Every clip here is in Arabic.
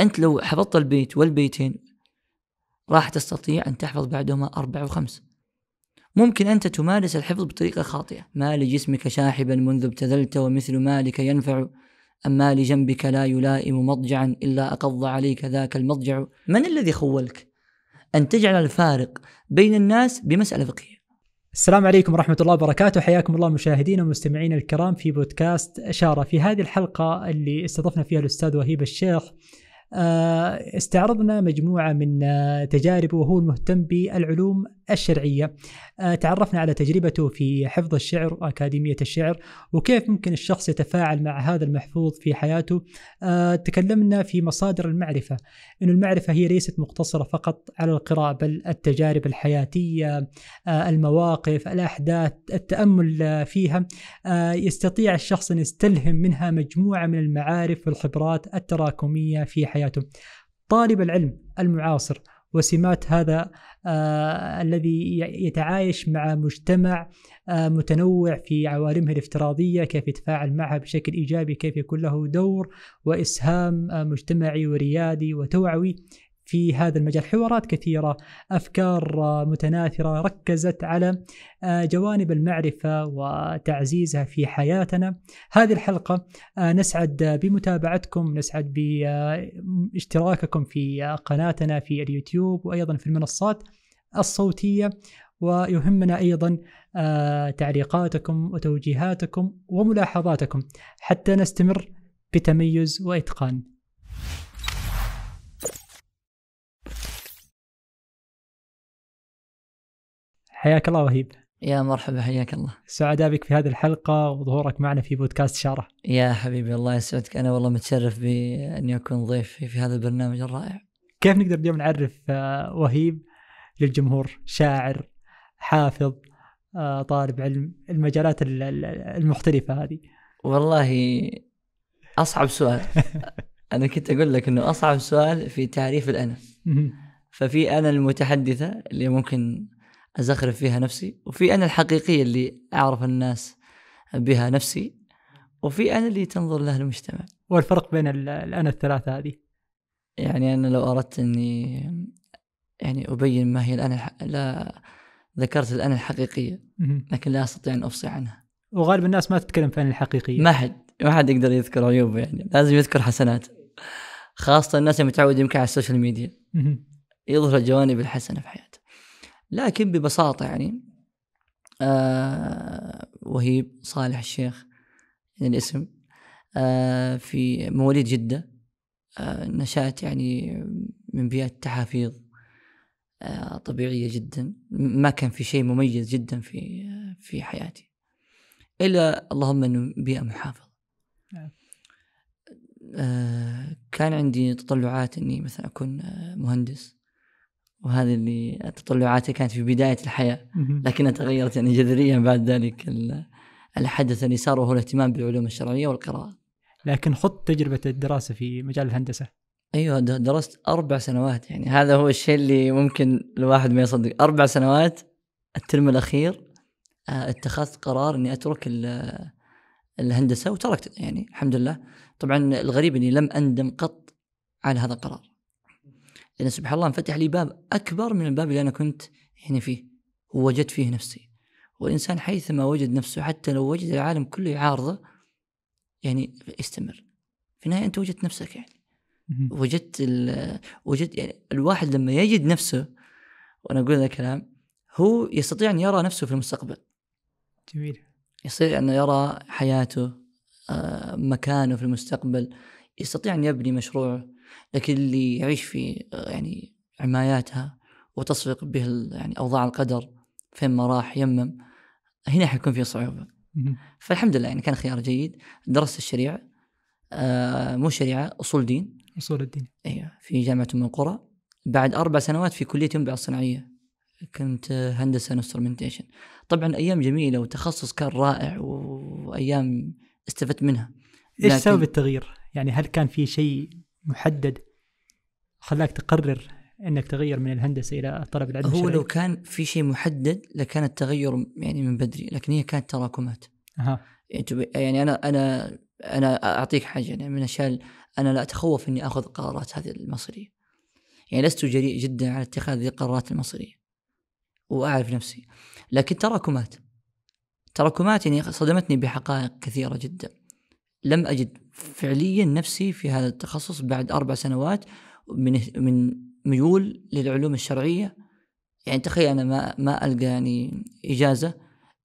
أنت لو حفظت البيت والبيتين راح تستطيع أن تحفظ بعدهما أربع وخمس. ممكن أنت تمارس الحفظ بطريقة خاطئة. ما لجسمك شاحبا منذ ابتذلت ومثل مالك ينفع أما لجنبك لا يلائم مضجعا إلا أقض عليك ذاك المضجع. من الذي خولك؟ أن تجعل الفارق بين الناس بمسألة فقهية. السلام عليكم ورحمة الله وبركاته. حياكم الله مشاهدينا ومستمعينا الكرام في بودكاست إشارة. في هذه الحلقة اللي استضفنا فيها الأستاذ وهيب الشيخ استعرضنا مجموعة من آه، تجاربه وهو المهتم بالعلوم الشرعية. آه، تعرفنا على تجربته في حفظ الشعر وأكاديمية الشعر وكيف ممكن الشخص يتفاعل مع هذا المحفوظ في حياته. تكلمنا في مصادر المعرفة أن المعرفة هي ليست مقتصرة فقط على القراءة بل التجارب الحياتية المواقف الأحداث التأمل فيها. يستطيع الشخص أن يستلهم منها مجموعة من المعارف والخبرات التراكمية في حياته. طالب العلم المعاصر وسمات هذا آه الذي يتعايش مع مجتمع آه متنوع في عوالمه الافتراضية كيف يتفاعل معها بشكل إيجابي كيف يكون له دور وإسهام آه مجتمعي وريادي وتوعوي. في هذا المجال. حوارات كثيرة أفكار متناثرة ركزت على آه، جوانب المعرفة وتعزيزها في حياتنا. هذه الحلقة آه، نسعد بمتابعتكم نسعد باشتراككم في قناتنا في اليوتيوب وأيضا في المنصات الصوتية. ويهمنا أيضا آه، تعليقاتكم وتوجيهاتكم وملاحظاتكم. حتى نستمر بتميز وإتقان. حياك الله وهيب. يا مرحبا حياك الله. سعداء بك في هذه الحلقة وظهورك معنا في بودكاست شارة يا حبيبي الله يسعدك. أنا والله متشرف بأني أكون ضيف في هذا البرنامج الرائع. كيف نقدر اليوم نعرف آه، وهيب للجمهور؟ شاعر حافظ آه، طالب علم المجالات المختلفة هذه. والله أصعب سؤال. أنا كنت أقول لك أنه أصعب سؤال في تعريف الأنا ففي أنا المتحدثة اللي ممكن أزخرف فيها نفسي وفي أنا الحقيقية اللي أعرف الناس بها نفسي وفي أنا اللي تنظر له المجتمع. والفرق بين الأنا الثلاثة هذه؟ يعني أنا لو أردت إني يعني أبين ما هي الأنا لا ذكرت الأنا الحقيقية لكن لا أستطيع أن أفصح عنها. وغالب الناس ما تتكلم في الحقيقية. ما حد ما حد يقدر يذكر عيوبه يعني لازم يذكر حسنات. خاصة الناس المتعود يمكن على السوشيال ميديا. يظهر الجوانب الحسنة في حياته. لكن ببساطة يعني آه وهيب صالح الشيخ الاسم آه في مواليد جدة آه نشأت يعني من بيئة تحافيظ آه طبيعية جدا ما كان في شيء مميز جدا في في حياتي إلا اللهم أنه بيئة محافظة نعم. آه كان عندي تطلعات إني مثلا أكون آه، مهندس وهذه اللي تطلعاتي كانت في بداية الحياة لكنها تغيرت يعني جذريا بعد ذلك الحدث اللي صار وهو الاهتمام بالعلوم الشرعية والقراءة. لكن خط تجربة الدراسة في مجال الهندسة. أيوه درست أربع سنوات يعني. هذا هو الشيء اللي ممكن الواحد ما يصدق. أربع سنوات الترم الأخير آه، اتخذت قرار إني أترك الهندسة وتركت يعني الحمد لله. طبعا الغريب إني لم أندم قط على هذا القرار. لأن سبحان الله انفتح لي باب أكبر من الباب اللي أنا كنت يعني فيه ووجدت فيه نفسي. والإنسان حيثما وجد نفسه حتى لو وجد العالم كله يعارضه يعني استمر في النهاية أنت وجدت نفسك يعني. وجدت وجدت يعني الواحد لما يجد نفسه وأنا أقول هذا الكلام هو يستطيع أن يرى نفسه في المستقبل. جميل. يستطيع أن يرى حياته آه، مكانه في المستقبل. يستطيع أن يبني مشروعه. لكن اللي يعيش في يعني عماياتها وتصفق به يعني أوضاع القدر فين ما راح يمم هنا حيكون في صعوبة. فالحمد لله يعني كان خيار جيد. درست الشريعة آه مو شريعة أصول دين. أصول الدين. أيوه في جامعة أم القرى. بعد أربع سنوات في كلية انباء الصناعية. كنت هندسة انسترومنتيشن طبعا أيام جميلة وتخصص كان رائع وأيام استفدت منها. إيش سبب التغيير؟ يعني هل كان في شيء محدد. خلاك تقرر إنك تغير من الهندسة إلى طلب العلم هو الشرعي. لو كان في شيء محدد لكان التغير يعني من بدري لكن هي كانت تراكمات. أه. يعني أنا أنا أنا أعطيك حاجة يعني من الاشياء أنا لا أتخوف إني آخذ قرارات هذه المصيرية. يعني لست جريء جدا على اتخاذ هذه القرارات المصيرية وأعرف نفسي. لكن تراكمات. تراكمات يعني صدمتني بحقائق كثيرة جدا. لم أجد فعليا نفسي في هذا التخصص بعد أربع سنوات من من ميول للعلوم الشرعية. يعني تخيل أنا ما ما ألقى يعني إجازة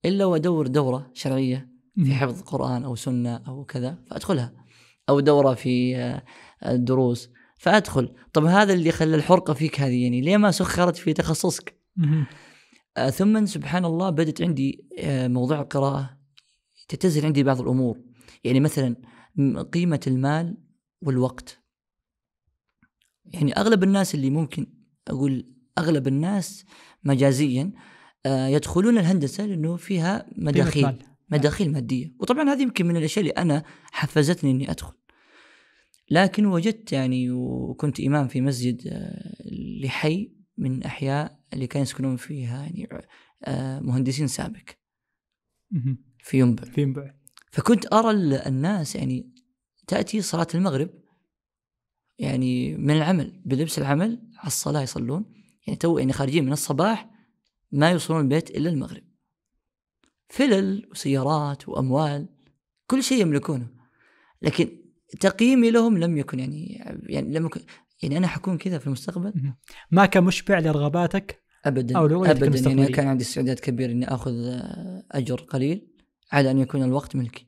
إلا وأدور دورة شرعية في حفظ قران أو سنة أو كذا فأدخلها. أو دورة في آه، الدروس فأدخل. طب هذا اللي خلى الحرقة فيك هذه يعني؟ ليه ما سخرت في تخصصك؟ آه، ثم سبحان الله بدت عندي آه، موضوع القراءة. تتزل عندي بعض الأمور. يعني مثلا قيمة المال والوقت. يعني أغلب الناس اللي ممكن أقول أغلب الناس مجازيا آه، يدخلون الهندسة لأنه فيها مداخيل مداخيل مادية. وطبعا هذه يمكن من الأشياء اللي أنا حفزتني إني أدخل. لكن وجدت يعني وكنت إمام في مسجد آه، لحي من أحياء اللي كانوا يسكنون فيها يعني آه، مهندسين سابق. في ينبع. في ينبع. فكنت أرى الناس يعني تأتي صلاة المغرب يعني من العمل بلبس العمل على الصلاة يصلون يعني تو يعني خارجين من الصباح ما يوصلون البيت إلا المغرب. فلل وسيارات وأموال كل شيء يملكونه. لكن تقييمي لهم لم يكن يعني يعني لم يكن يعني أنا حكون كذا في المستقبل. ما كان مشبع لرغباتك؟ ابدا أو ابدا يعني كان عندي استعداد كبير إني آخذ أجر قليل على أن يكون الوقت ملكي.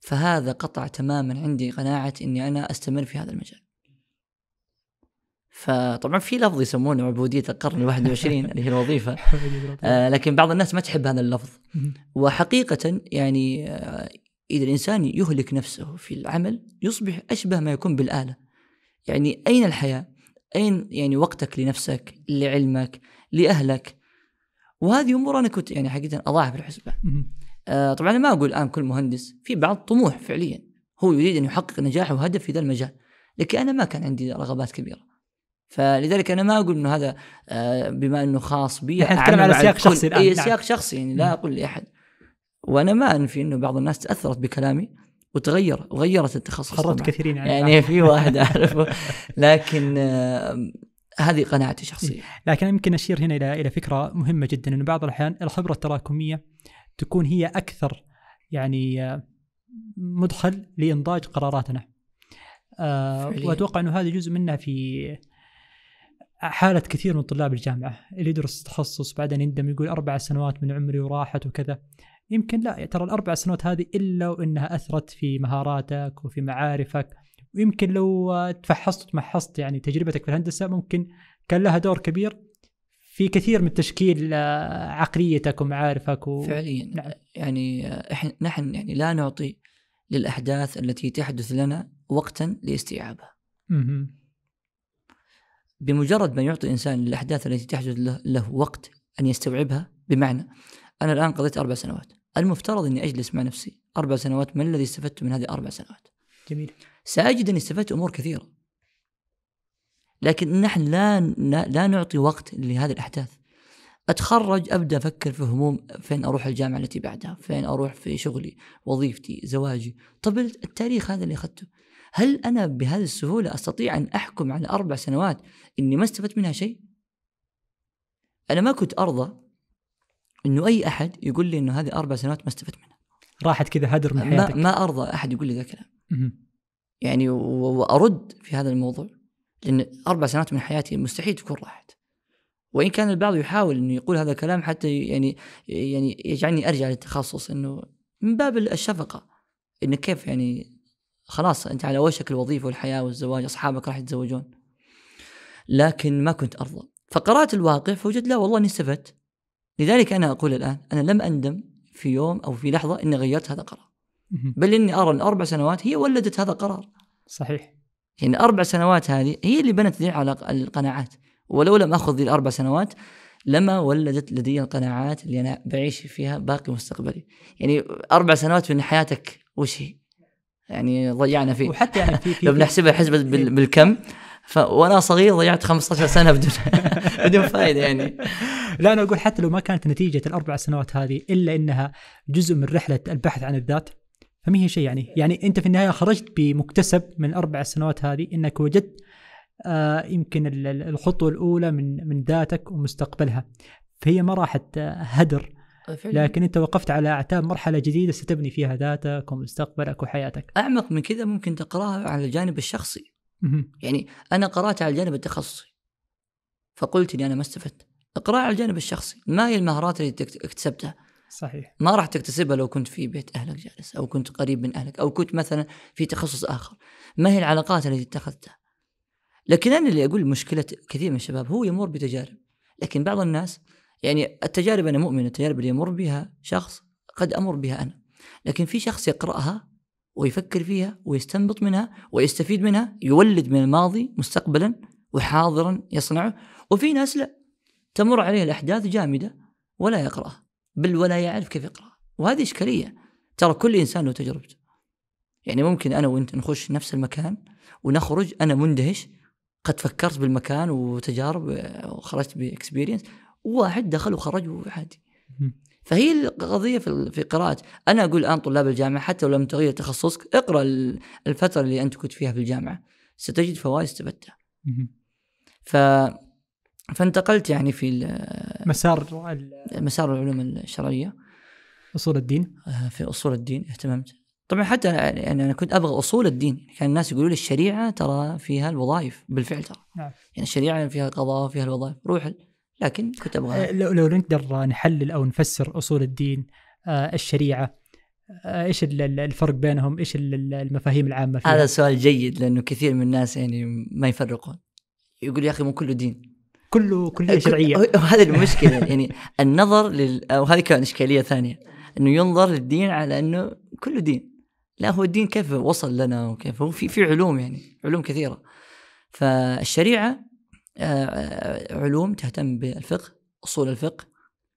فهذا قطع تماما عندي قناعة إني أنا أستمر في هذا المجال. فطبعا في لفظ يسمونه عبودية القرن ال 21 اللي هي الوظيفة. آه لكن بعض الناس ما تحب هذا اللفظ. وحقيقة يعني آه إذا الإنسان يهلك نفسه في العمل يصبح أشبه ما يكون بالآلة. يعني أين الحياة؟ أين يعني وقتك لنفسك لعلمك لأهلك؟ وهذه أمور أنا كنت يعني حقيقة أضعها في الحسبه آه طبعا أنا ما أقول الآن كل مهندس في بعض طموح فعليا هو يريد أن يحقق نجاح وهدف في ذا المجال لكن أنا ما كان عندي رغبات كبيرة. فلذلك أنا ما أقول إنه هذا آه، بما إنه خاص بي إحنا نتكلم على سياق شخصي الآن. اي نعم. سياق شخصي يعني لا أقول لأحد. وأنا ما أنفي إنه بعض الناس تأثرت بكلامي وتغير وغيرت التخصص خرجت كثيرين يعني, يعني في واحد أعرفه. لكن آه هذه قناعتي الشخصيه لكن يمكن أشير هنا إلى إلى فكرة مهمة جدا انه بعض الأحيان الخبرة التراكمية تكون هي أكثر يعني آه، مدخل لإنضاج قراراتنا. آه وأتوقع إنه هذا جزء منها في حالة كثير من طلاب الجامعة اللي يدرس تخصص بعدين يندم يقول أربع سنوات من عمري وراحت وكذا. يمكن لا ترى الأربع سنوات هذه إلا وإنها أثرت في مهاراتك وفي معارفك. ويمكن لو تفحصت وتمحصت يعني تجربتك في الهندسة ممكن كان لها دور كبير. في كثير من تشكيل آه، عقليتك ومعارفك و... فعليا. نعم. يعني إحنا نحن يعني لا نعطي للأحداث التي تحدث لنا وقتا لاستيعابها. بمجرد ما يعطي الإنسان الأحداث التي تحدث له, له وقت أن يستوعبها بمعنى أنا الآن قضيت أربع سنوات. المفترض أني أجلس مع نفسي أربع سنوات ما الذي استفدت من هذه الأربع سنوات؟ جميل. سأجد أني استفدت أمور كثيرة. لكن نحن لا لا نعطي وقت لهذه الأحداث. أتخرج أبدأ أفكر في هموم فين أروح الجامعة التي بعدها؟ فين أروح في شغلي وظيفتي زواجي؟ طب التاريخ هذا اللي أخذته. هل أنا بهذه السهولة أستطيع أن أحكم على أربع سنوات إني ما استفدت منها شيء؟ أنا ما كنت أرضى إنه أي أحد يقول لي إنه هذه أربع سنوات ما استفدت منها. راحت كذا هدر من حياتك. ما, ما أرضى أحد يقول لي ذا الكلام. يعني وأرد في هذا الموضوع. لأن أربع سنوات من حياتي مستحيل تكون راحت. وإن كان البعض يحاول إنه يقول هذا الكلام حتى يعني يعني يجعلني أرجع للتخصص إنه من باب الشفقة. إنه كيف يعني؟ خلاص أنت على وشك الوظيفة والحياة والزواج أصحابك راح يتزوجون. لكن ما كنت أرضى. فقرأت الواقع فوجدت لا والله إني استفدت. لذلك أنا أقول الآن أنا لم أندم في يوم أو في لحظة إني غيرت هذا القرار بل إني أرى أن أربع سنوات هي ولدت هذا القرار صحيح. يعني أربع سنوات هذه هي اللي بنت ذي على القناعات. ولو لم أخذ ذي الأربع سنوات لما ولدت لدي القناعات اللي أنا بعيش فيها باقي مستقبلي. يعني أربع سنوات من حياتك وش هي؟ يعني ضيعنا فيه. وحتى يعني في, في لو بنحسبها حسبة بالكم. ف... وأنا صغير ضيعت 15 سنة بدون بدون فائده يعني. لا أنا أقول حتى لو ما كانت نتيجة الأربع سنوات هذه إلا إنها جزء من رحلة البحث عن الذات فما هي شيء يعني. يعني أنت في النهاية خرجت بمكتسب من الاربع سنوات هذه إنك وجدت آه يمكن ال- ال- الخطوة الأولى من من ذاتك ومستقبلها. فهي ما راحت آه، هدر. فعلاً. لكن أنت وقفت على أعتاب مرحلة جديدة ستبني فيها ذاتك ومستقبلك وحياتك. أعمق من كذا ممكن تقرأها على الجانب الشخصي. يعني أنا قرأت على الجانب التخصصي. فقلت إني أنا ما استفدت. اقرأ على الجانب الشخصي. ما هي المهارات اللي اكتسبتها؟ صحيح. ما راح تكتسبها لو كنت في بيت أهلك جالس أو كنت قريب من أهلك أو كنت مثلا في تخصص آخر. ما هي العلاقات التي اتخذتها؟ لكن أنا اللي أقول مشكلة كثير من الشباب هو يمر بتجارب. لكن بعض الناس يعني التجارب أنا مؤمن التجارب اللي يمر بها شخص قد أمر بها أنا. لكن في شخص يقرأها ويفكر فيها ويستنبط منها ويستفيد منها يولد من الماضي مستقبلا وحاضرا يصنعه. وفي ناس لا تمر عليه الأحداث جامدة ولا يقرأها. بل ولا يعرف كيف يقراها وهذه إشكالية. ترى كل إنسان له تجربته. يعني ممكن أنا وأنت نخش نفس المكان ونخرج أنا مندهش قد فكرت بالمكان وتجارب آه، وخرجت بإكسبيرينس وواحد دخل وخرج وعادي. فهي القضية في في قراءة. أنا أقول الآن طلاب الجامعة حتى لو لم تغير تخصصك اقرأ ال- الفترة اللي أنت كنت فيها في الجامعة. ستجد فوائد استفدتها. ف فانتقلت يعني في مسار مسار العلوم الشرعية. أصول الدين. آه، في أصول الدين اهتممت. طبعا حتى يعني أنا كنت أبغى أصول الدين. كان الناس يقولوا لي الشريعة ترى فيها الوظائف بالفعل ترى. نعم. يعني الشريعة فيها القضاء وفيها الوظائف. روح لكن كنت آه، أبغى لو لو نقدر نحلل أو نفسر أصول الدين آه، الشريعة آه، إيش ال- ال- الفرق بينهم؟ إيش ال- ال- المفاهيم العامة فيها؟ هذا سؤال جيد لأنه كثير من الناس يعني ما يفرقون. يقول يا أخي مو كله دين. كله كلية شرعية. وهذه المشكلة يعني النظر لل... أو هذه كان إشكالية ثانية إنه ينظر للدين على إنه كله دين. لا هو الدين كيف وصل لنا وكيف؟ هو في في علوم يعني علوم كثيرة. فالشريعة آه، آه، علوم تهتم بالفقه أصول الفقه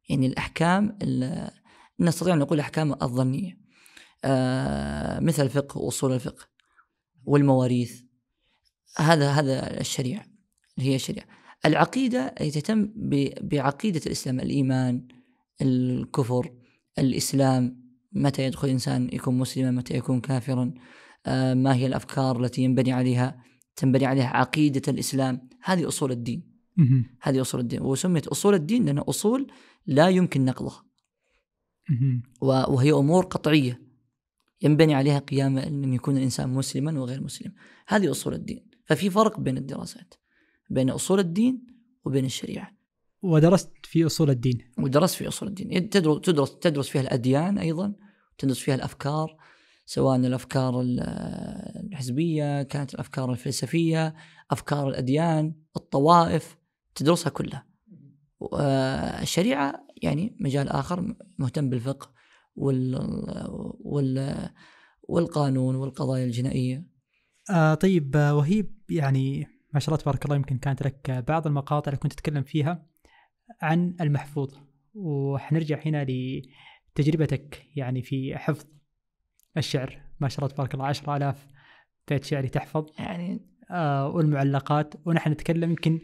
يعني الأحكام ال- نستطيع أن نقول الاحكام الظنية. آه، مثل الفقه وأصول الفقه والمواريث. هذا هذا الشريعة اللي هي الشريعة. العقيدة هي تهتم ب- بعقيدة الإسلام الإيمان الكفر الإسلام. متى يدخل الانسان يكون مسلما؟ متى يكون كافرا؟ آه، ما هي الأفكار التي ينبني عليها؟ تنبني عليها عقيدة الإسلام. هذه أصول الدين. هذه أصول الدين. وسميت أصول الدين لأنها أصول لا يمكن نقضها وهي أمور قطعية. ينبني عليها قيام أن يكون الإنسان مسلما وغير مسلم. هذه أصول الدين. ففي فرق بين الدراسات. بين أصول الدين وبين الشريعة. ودرست في أصول الدين. ودرست في أصول الدين. تدرس تدرس تدرس فيها الأديان أيضا تدرس فيها الأفكار سواء الأفكار ال- الحزبية كانت الأفكار الفلسفية أفكار الأديان الطوائف تدرسها كلها. و- الشريعة يعني مجال آخر مهتم بالفقه وال وال والقانون والقضايا الجنائية. آه طيب آه، وهيب يعني ما شاء الله تبارك الله يمكن كانت لك بعض المقاطع اللي كنت تتكلم فيها عن المحفوظ. وحنرجع هنا لتجربتك يعني في حفظ الشعر. ما شاء الله تبارك الله 10000 بيت شعري تحفظ. يعني آه والمعلقات. ونحن نتكلم يمكن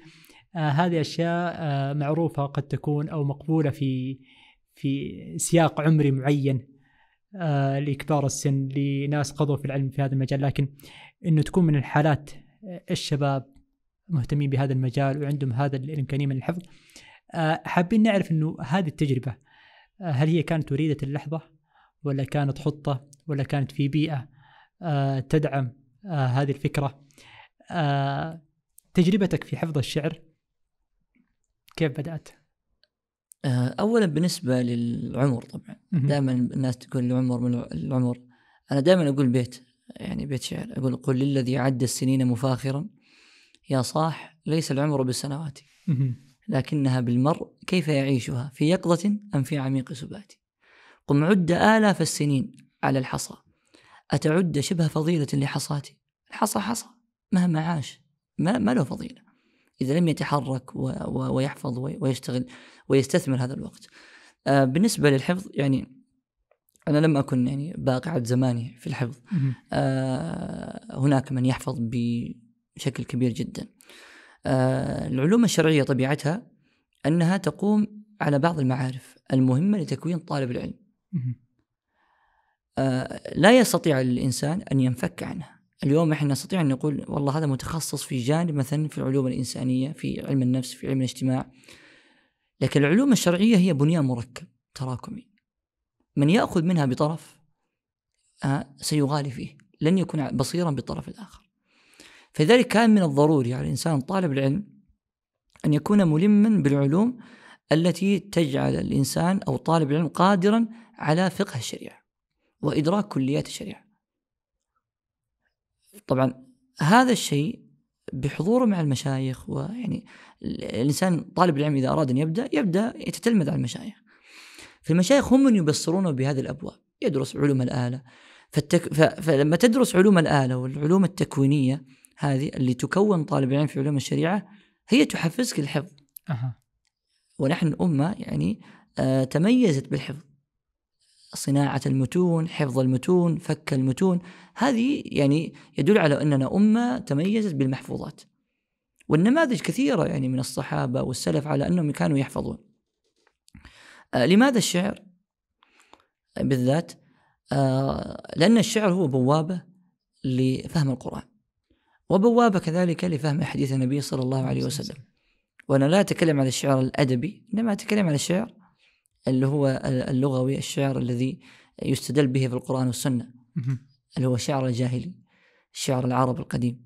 آه هذه أشياء آه معروفة قد تكون أو مقبولة في في سياق عمري معين آه لكبار السن لناس قضوا في العلم في هذا المجال. لكن إنه تكون من الحالات الشباب مهتمين بهذا المجال وعندهم هذا الإمكانية من الحفظ. آه حابين نعرف إنه هذه التجربة آه هل هي كانت وليده اللحظة ولا كانت خطة ولا كانت في بيئة آه تدعم هذه الفكرة؟ تجربتك في حفظ الشعر كيف بدأت؟ آه، اولا بالنسبة للعمر طبعا. دائما الناس تقول العمر من العمر. أنا دائما أقول بيت يعني بيت شعر. أقول قل للذي عد السنين مفاخرا. يا صاح ليس العمر بالسنوات. لكنها بالمرء كيف يعيشها في يقظة أم في عميق سبات. قم عد آلاف السنين على الحصى. أتعد شبه فضيلة لحصاتي؟ الحصى حصى مهما عاش ما, ما له فضيلة. إذا لم يتحرك و و ويحفظ وي- ويشتغل ويستثمر هذا الوقت. آه بالنسبة للحفظ يعني أنا لم أكن يعني باقعة زماني في الحفظ. آه، هناك من يحفظ بشكل كبير جدا. آه، العلوم الشرعية طبيعتها أنها تقوم على بعض المعارف المهمة لتكوين طالب العلم. آه، لا يستطيع الإنسان أن ينفك عنها. اليوم إحنا نستطيع أن نقول والله هذا متخصص في جانب مثلا في العلوم الإنسانية في علم النفس في علم الاجتماع. لكن العلوم الشرعية هي بنيان مركب تراكمي. من يأخذ منها بطرف آه، سيغالي فيه. لن يكون بصيرا بالطرف الآخر. فلذلك كان من الضروري على الإنسان طالب العلم أن يكون ملما بالعلوم التي تجعل الإنسان أو طالب العلم قادرا على فقه الشريعة وإدراك كليات الشريعة. طبعا هذا الشيء بحضوره مع المشايخ ويعني الإنسان طالب العلم إذا أراد أن يبدأ يبدأ يتتلمذ على المشايخ. فالمشايخ هم من يبصرونه بهذه الأبواب. يدرس علوم الآلة. فالتك... ف... فلما تدرس علوم الآلة والعلوم التكوينية هذه اللي تكون طالب العلم في علوم الشريعة هي تحفزك الحفظ أه. ونحن أمة يعني آه تميزت بالحفظ. صناعة المتون حفظ المتون فك المتون هذه يعني يدل على أننا أمة تميزت بالمحفوظات. والنماذج كثيرة يعني من الصحابة والسلف على أنهم كانوا يحفظون. آه لماذا الشعر؟ بالذات آه لأن الشعر هو بوابة لفهم القرآن. وبوابة كذلك لفهم حديث النبي صلى الله عليه وسلم. وأنا لا أتكلم عن الشعر الأدبي إنما أتكلم عن الشعر اللي هو اللغوي الشعر الذي يستدل به في القرآن والسنة. اللي هو شعر الجاهلي شعر العرب القديم.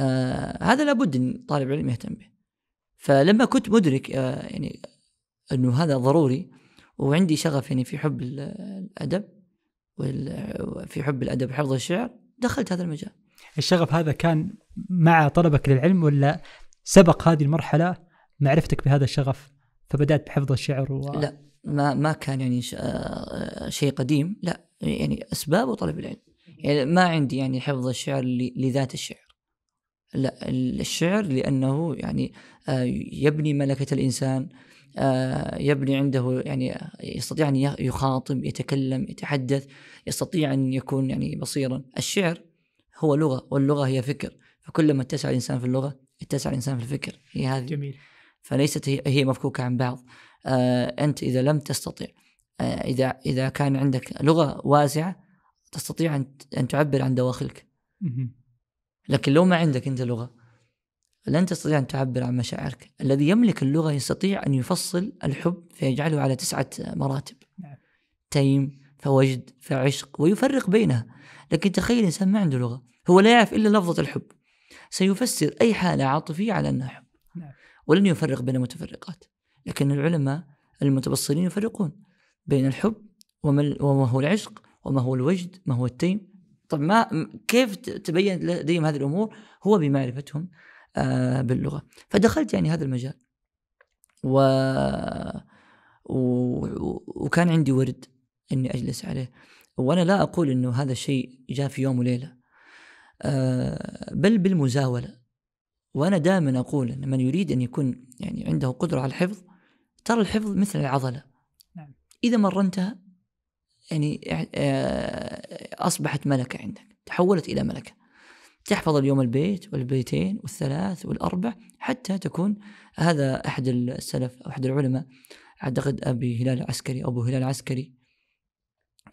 آه هذا لابد أن طالب علم يهتم به. فلما كنت مدرك آه يعني أنه هذا ضروري وعندي شغف يعني في حب الأدب وفي حب الأدب وحفظ الشعر دخلت هذا المجال. الشغف هذا كان مع طلبك للعلم ولا سبق هذه المرحلة معرفتك بهذا الشغف فبدأت بحفظ الشعر و... لا ما ما كان يعني آه، شيء قديم. لا يعني أسباب وطلب العلم. يعني ما عندي يعني حفظ الشعر لذات الشعر. لا الشعر لأنه يعني آه، يبني ملكة الإنسان آه، يبني عنده يعني يستطيع أن يخاطب يتكلم يتحدث يستطيع أن يكون يعني بصيرا. الشعر هو لغة واللغة هي فكر. فكلما اتسع الإنسان في اللغة اتسع الإنسان في الفكر. هي هذه. جميل. فليست هي مفكوكة عن بعض. آه، أنت إذا لم تستطع آه، إذا إذا كان عندك لغة واسعة تستطيع أن أن تعبر عن دواخلك. لكن لو ما عندك أنت لغة لن تستطيع أن تعبر عن مشاعرك. الذي يملك اللغة يستطيع أن يفصل الحب فيجعله على تسعة مراتب. نعم. تيم فوجد فعشق ويفرق بينها. لكن تخيل إنسان ما عنده لغة هو لا يعرف إلا لفظة الحب. سيفسر أي حالة عاطفية على أنها حب. نعم. ولن يفرق بين المتفرقات لكن العلماء المتبصرين يفرقون بين الحب وما هو العشق وما هو الوجد ما هو التيم. طب ما كيف تبين لديهم هذه الأمور؟ هو بمعرفتهم آه باللغة. فدخلت يعني هذا المجال. و... و... وكان عندي ورد إني أجلس عليه. وأنا لا أقول إنه هذا الشيء جاء في يوم وليلة. آه بل بالمزاولة. وأنا دائما أقول إن من يريد أن يكون يعني عنده قدرة على الحفظ ترى الحفظ مثل العضلة. نعم. إذا مرنتها يعني آه، أصبحت ملكة عندك تحولت إلى ملكة. تحفظ اليوم البيت والبيتين والثلاث والأربع حتى تكون هذا أحد السلف أو أحد العلماء أعتقد أبي هلال العسكري أبو هلال العسكري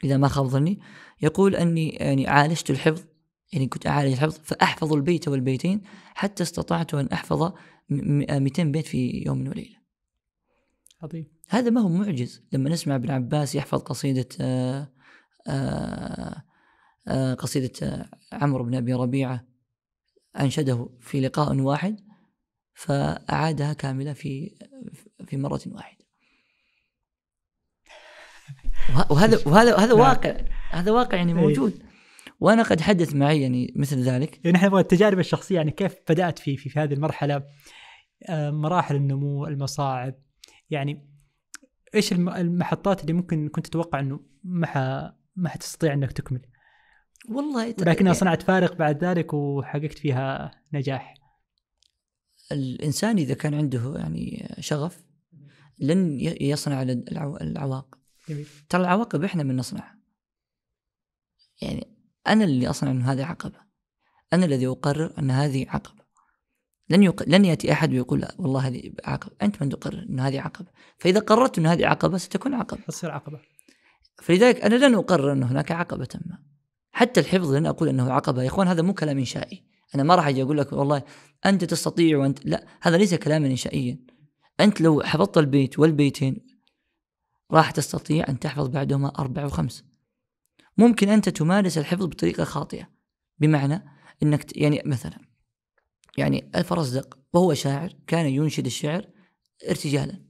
إذا ما خاب ظني يقول أني يعني عالجت الحفظ يعني كنت أعالج الحفظ فأحفظ البيت والبيتين حتى استطعت أن أحفظ 200 بيت في يوم وليلة. عظيم. هذا ما هو معجز لما نسمع ابن عباس يحفظ قصيدة آآ آآ آآ قصيدة عمرو بن أبي ربيعة أنشده في لقاء واحد فأعادها كاملة في في مرة واحدة. وهذا وهذا هذا. واقع هذا واقع يعني إيه. موجود. وأنا قد حدث معي يعني مثل ذلك. يعني إحنا نبغى التجارب الشخصية يعني كيف بدأت في في, في هذه المرحلة؟ آه، مراحل النمو المصاعب. يعني إيش المحطات اللي ممكن كنت تتوقع إنه ما ح... ما حتستطيع إنك تكمل؟ والله لكنها يعني صنعت فارق بعد ذلك وحققت فيها نجاح. الإنسان إذا كان عنده يعني شغف لن يصنع العواقب جميل. ترى العواقب إحنا من نصنعها يعني أنا اللي أصنع أن هذه عقبة. أنا الذي أقرر أن هذه عقبة. لن يق... لن يأتي أحد ويقول لا والله هذه عقبة. أنت من تقرر أن هذه عقبة. فإذا قررت أن هذه عقبة ستكون عقبة. تصير عقبة. فلذلك أنا لن أقرر إن هناك عقبة ما. حتى الحفظ لن أقول إنه عقبة. يا إخوان هذا مو كلام إنشائي. أنا ما راح أجي أقول لك والله أنت تستطيع وأنت لا هذا ليس كلاما إنشائيا. أنت لو حفظت البيت والبيتين راح تستطيع أن تحفظ بعدهما أربع وخمس ممكن أنت تمارس الحفظ بطريقة خاطئة بمعنى إنك يعني مثلا يعني الفرزدق وهو شاعر كان ينشد الشعر ارتجالا.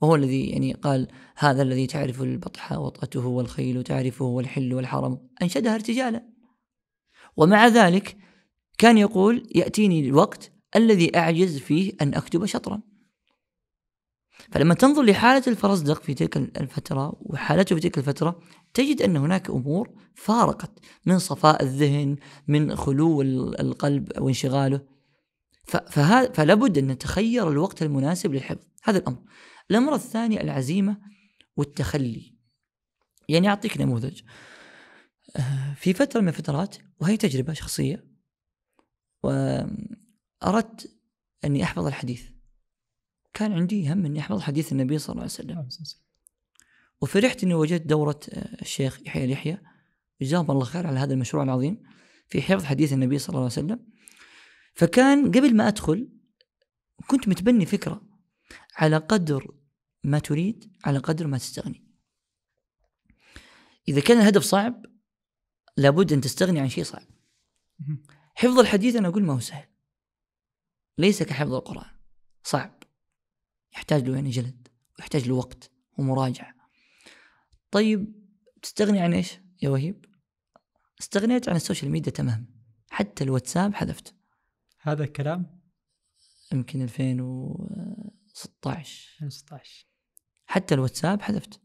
وهو الذي يعني قال هذا الذي تعرف البطحاء وطأته والخيل تعرفه والحل والحرم. أنشدها ارتجالا. ومع ذلك كان يقول يأتيني الوقت الذي أعجز فيه أن أكتب شطرا. فلما تنظر لحالة الفرزدق في تلك الفترة وحالته في تلك الفترة تجد أن هناك أمور فارقت من صفاء الذهن من خلو القلب فلا بد أن نتخير الوقت المناسب للحفظ. هذا الأمر. الأمر الثاني العزيمة والتخلي. يعني أعطيك نموذج. آه، في فترة من الفترات وهي تجربة شخصية وأردت أني أحفظ الحديث. كان عندي هم إني أحفظ حديث النبي صلى الله عليه وسلم. وفرحت إني وجدت دورة آه، الشيخ يحيى اليحيى جزاهم الله خير على هذا المشروع العظيم في حفظ حديث النبي صلى الله عليه وسلم. فكان قبل ما أدخل كنت متبني فكرة على قدر ما تريد على قدر ما تستغني. إذا كان الهدف صعب لابد أن تستغني عن شيء صعب. حفظ الحديث أنا أقول ما هو سهل. ليس كحفظ القرآن. صعب. يحتاج له يعني جلد ويحتاج له وقت ومراجعة. طيب تستغني عن إيش يا وهيب؟ استغنيت عن ال social media تمام حتى الواتساب حذفت هذا الكلام؟ يمكن 2016 2016 حتى الواتساب حذفت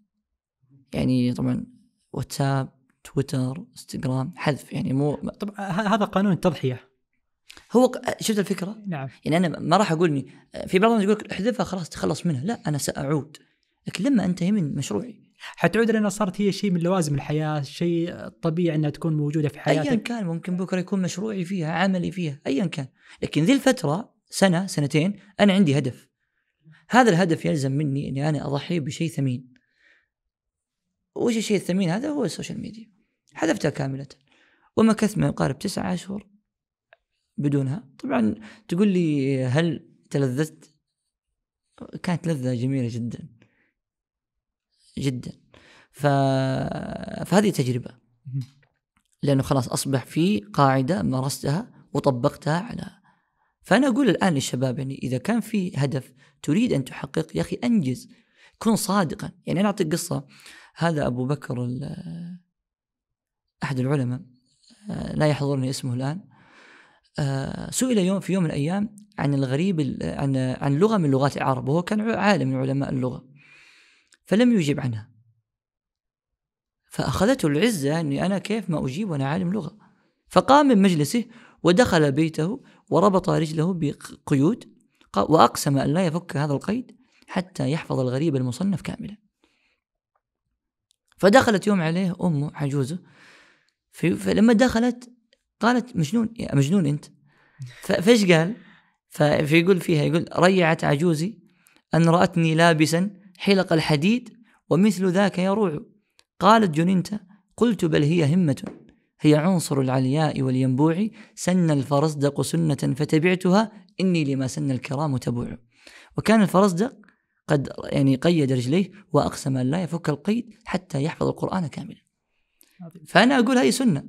يعني طبعا واتساب تويتر إنستغرام حذف يعني مو طبعا هذا قانون تضحية. هو شفت الفكرة؟ نعم يعني أنا ما راح أقول إني في بعض الناس يقول لك احذفها خلاص تخلص منها، لا أنا سأعود لكن لما أنتهي من مشروعي حتعود لانها صارت هي شيء من لوازم الحياة، شيء طبيعي إنها تكون موجودة في حياتك ايا كان ممكن بكرة يكون مشروعي فيها، عملي فيها، ايا كان، لكن ذي الفترة سنة سنتين أنا عندي هدف. هذا الهدف يلزم مني إني أنا أضحي بشيء ثمين. وش الشيء الثمين هذا هو ال social media. حذفتها كاملة. ومكثت ما يقارب تسعة أشهر بدونها. طبعا تقول لي هل تلذذت؟ كانت لذة جميلة جدا. جدا. ف... فهذه تجربة. لأنه خلاص أصبح في قاعدة مارستها وطبقتها على. فأنا أقول الآن للشباب يعني إذا كان في هدف تريد أن تحقق يا أخي أنجز. كن صادقا. يعني أنا أعطيك قصة. هذا أبو بكر أحد العلماء لا يحضرني اسمه الآن. آه، سئل يوم في يوم من الأيام عن الغريب عن عن لغة من لغات العرب وهو كان عالم من علماء اللغة فلم يجب عنها. فأخذته العزة أني أنا كيف ما أجيب وأنا عالم لغة. فقام من مجلسه ودخل بيته وربط رجله بقيود وأقسم أن لا يفك هذا القيد حتى يحفظ الغريب المصنف كاملا. فدخلت يوم عليه امه عجوزة فلما دخلت قالت مجنون مجنون أنت. فايش قال؟ فيقول فيها يقول ريعت عجوزي أن رأتني لابسا حلق الحديد ومثل ذاك يروع. قالت جننت قلت بل هي همة هي عنصر العلياء والينبوع. سن الفرزدق سنة فتبعتها إني لما سن الكرام تبوع. وكان الفرزدق قد يعني قيد رجليه وأقسم أن لا يفك القيد حتى يحفظ القرآن كاملا. فأنا أقول هذه سنة.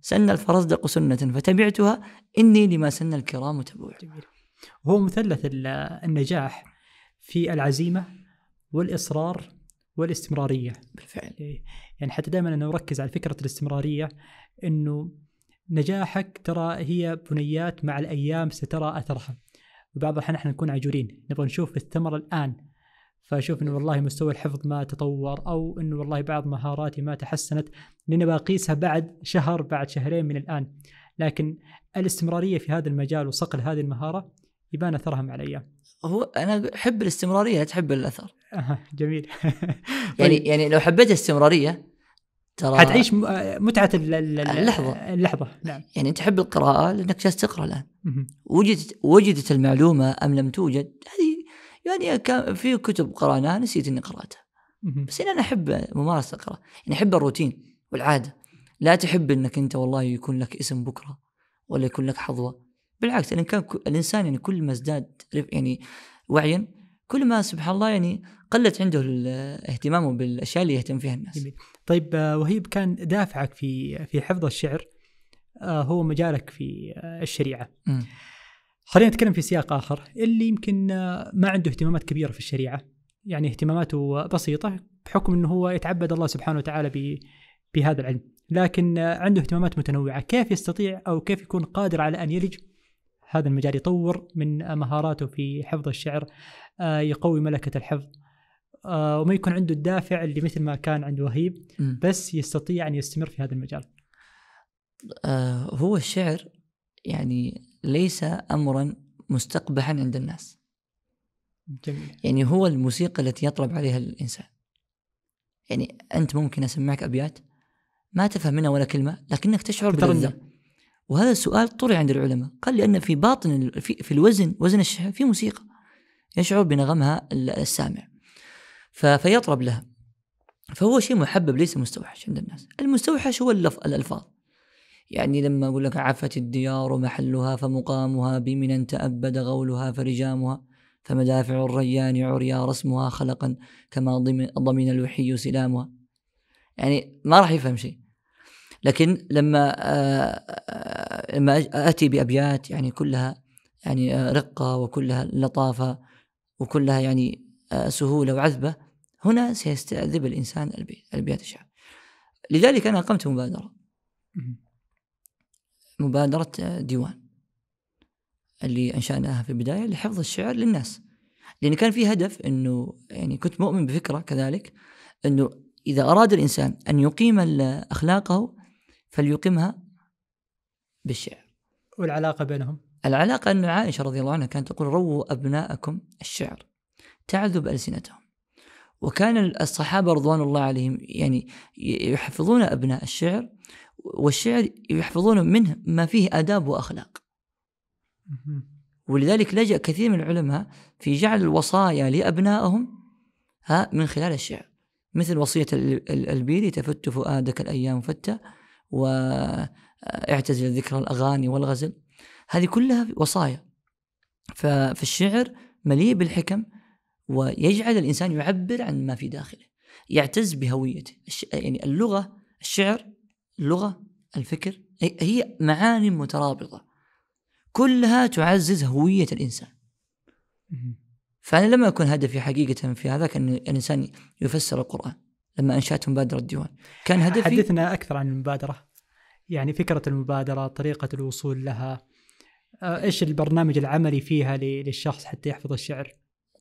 سن الفرزدق سنة فتبعتها إني لما سن الكرام تبوع. هو مثلث النجاح في العزيمة والإصرار والاستمرارية. بالفعل. إيه. يعني حتى دائما أنا أركز على فكرة الاستمرارية أنه نجاحك ترى هي بنيات مع الأيام سترى أثرها. وبعض الأحيان إحنا نكون عجولين. نبغى نشوف الثمرة الآن فأشوف إنه والله مستوى الحفظ ما تطور أو إنه والله بعض مهاراتي ما تحسنت لأني بقيسها بعد شهر بعد شهرين من الآن. لكن الاستمرارية في هذا المجال وصقل هذه المهارة يبان أثرها مع الأيام هو أنا احب الاستمرارية تحب الأثر. أها جميل. يعني يعني لو حبيت الاستمرارية ترى حتعيش متعة اللحظة. اللحظة. نعم. يعني أنت تحب القراءة لأنك جالس تقرأ الآن. وجدت وجدت المعلومة أم لم توجد؟ هذه يعني كان في كتب قرأناها نسيت إني قرأتها مهم. بس أنا أحب ممارسة القراءة يعني أحب الروتين والعادة لا تحب إنك أنت والله يكون لك اسم بكرة ولا يكون لك حظوة بالعكس الانسان الإنسان يعني كل ما ازداد يعني وعيا كل ما سبحان الله يعني قلت عنده اهتمامه بالأشياء اللي يهتم فيها الناس جميل. طيب آه، وهيب كان دافعك في في حفظ الشعر آه، هو مجالك في آه، الشريعة مم. خلينا نتكلم في سياق آخر اللي يمكن ما عنده اهتمامات كبيرة في الشريعة. يعني اهتماماته بسيطة بحكم إنه هو يتعبد الله سبحانه وتعالى بهذا العلم. لكن عنده اهتمامات متنوعة. كيف يستطيع أو كيف يكون قادر على أن يلج؟ هذا المجال يطور من مهاراته في حفظ الشعر آه، يقوي ملكة الحفظ آه، وما يكون عنده الدافع اللي مثل ما كان عند وهيب. بس يستطيع أن يستمر في هذا المجال. آه هو الشعر يعني ليس امرا مستقبحا عند الناس. جميل. يعني هو الموسيقى التي يطرب عليها الإنسان. يعني أنت ممكن أسمعك أبيات ما تفهم منها ولا كلمة لكنك تشعر. بلذه وهذا السؤال طرح عند العلماء. قال لأن في باطن في, في الوزن وزن الشعر في موسيقى يشعر بنغمها ال- السامع. فيطرب لها. فهو شيء محبب ليس مستوحش عند الناس. المستوحش هو اللف... الألفاظ. يعني لما أقول لك عفت الديار محلها فمقامها بمن تأبد غولها فرجامها فمدافع الريان عريا رسمها خلقا كما ضمن, الوحي سلامها. يعني ما راح يفهم شيء. لكن لما آه، آه، لما أتي بأبيات يعني كلها يعني آه، رقة وكلها لطافة وكلها يعني سهولة وعذبة هنا سيستعذب الإنسان البيت الأبيات الشعر لذلك أنا أقمت مبادرة. مبادرة ديوان اللي أنشأناها في البداية لحفظ الشعر للناس. لأن كان في هدف أنه يعني كنت مؤمن بفكرة كذلك أنه إذا أراد الإنسان أن يقيم أخلاقه فليقيمها بالشعر. والعلاقة بينهم؟ العلاقة أن عائشة رضي الله عنها كانت تقول رووا أبناءكم الشعر تعذب ألسنتهم. وكان الصحابة رضوان الله عليهم يعني يحفظون أبناء الشعر والشعر يحفظون منه ما فيه آداب وأخلاق. ولذلك لجأ كثير من العلماء في جعل الوصايا لأبنائهم ها من خلال الشعر. مثل وصية ال- ال- البيري تفت فؤادك الأيام فتى واعتزل ذكر الأغاني والغزل هذه كلها وصايا. فالشعر مليء بالحكم ويجعل الإنسان يعبر عن ما في داخله. يعتز بهويته. يعني اللغة الشعر اللغة الفكر هي- معاني مترابطة. كلها تعزز هوية الإنسان. مهم. فأنا لما يكون هدفي حقيقة في هذا كان الإنسان يفسر القرآن لما أنشأت مبادرة الديوان. كان هدفي حدثنا أكثر عن المبادرة يعني فكرة المبادرة طريقة الوصول لها آه، إيش البرنامج العملي فيها للشخص حتى يحفظ الشعر؟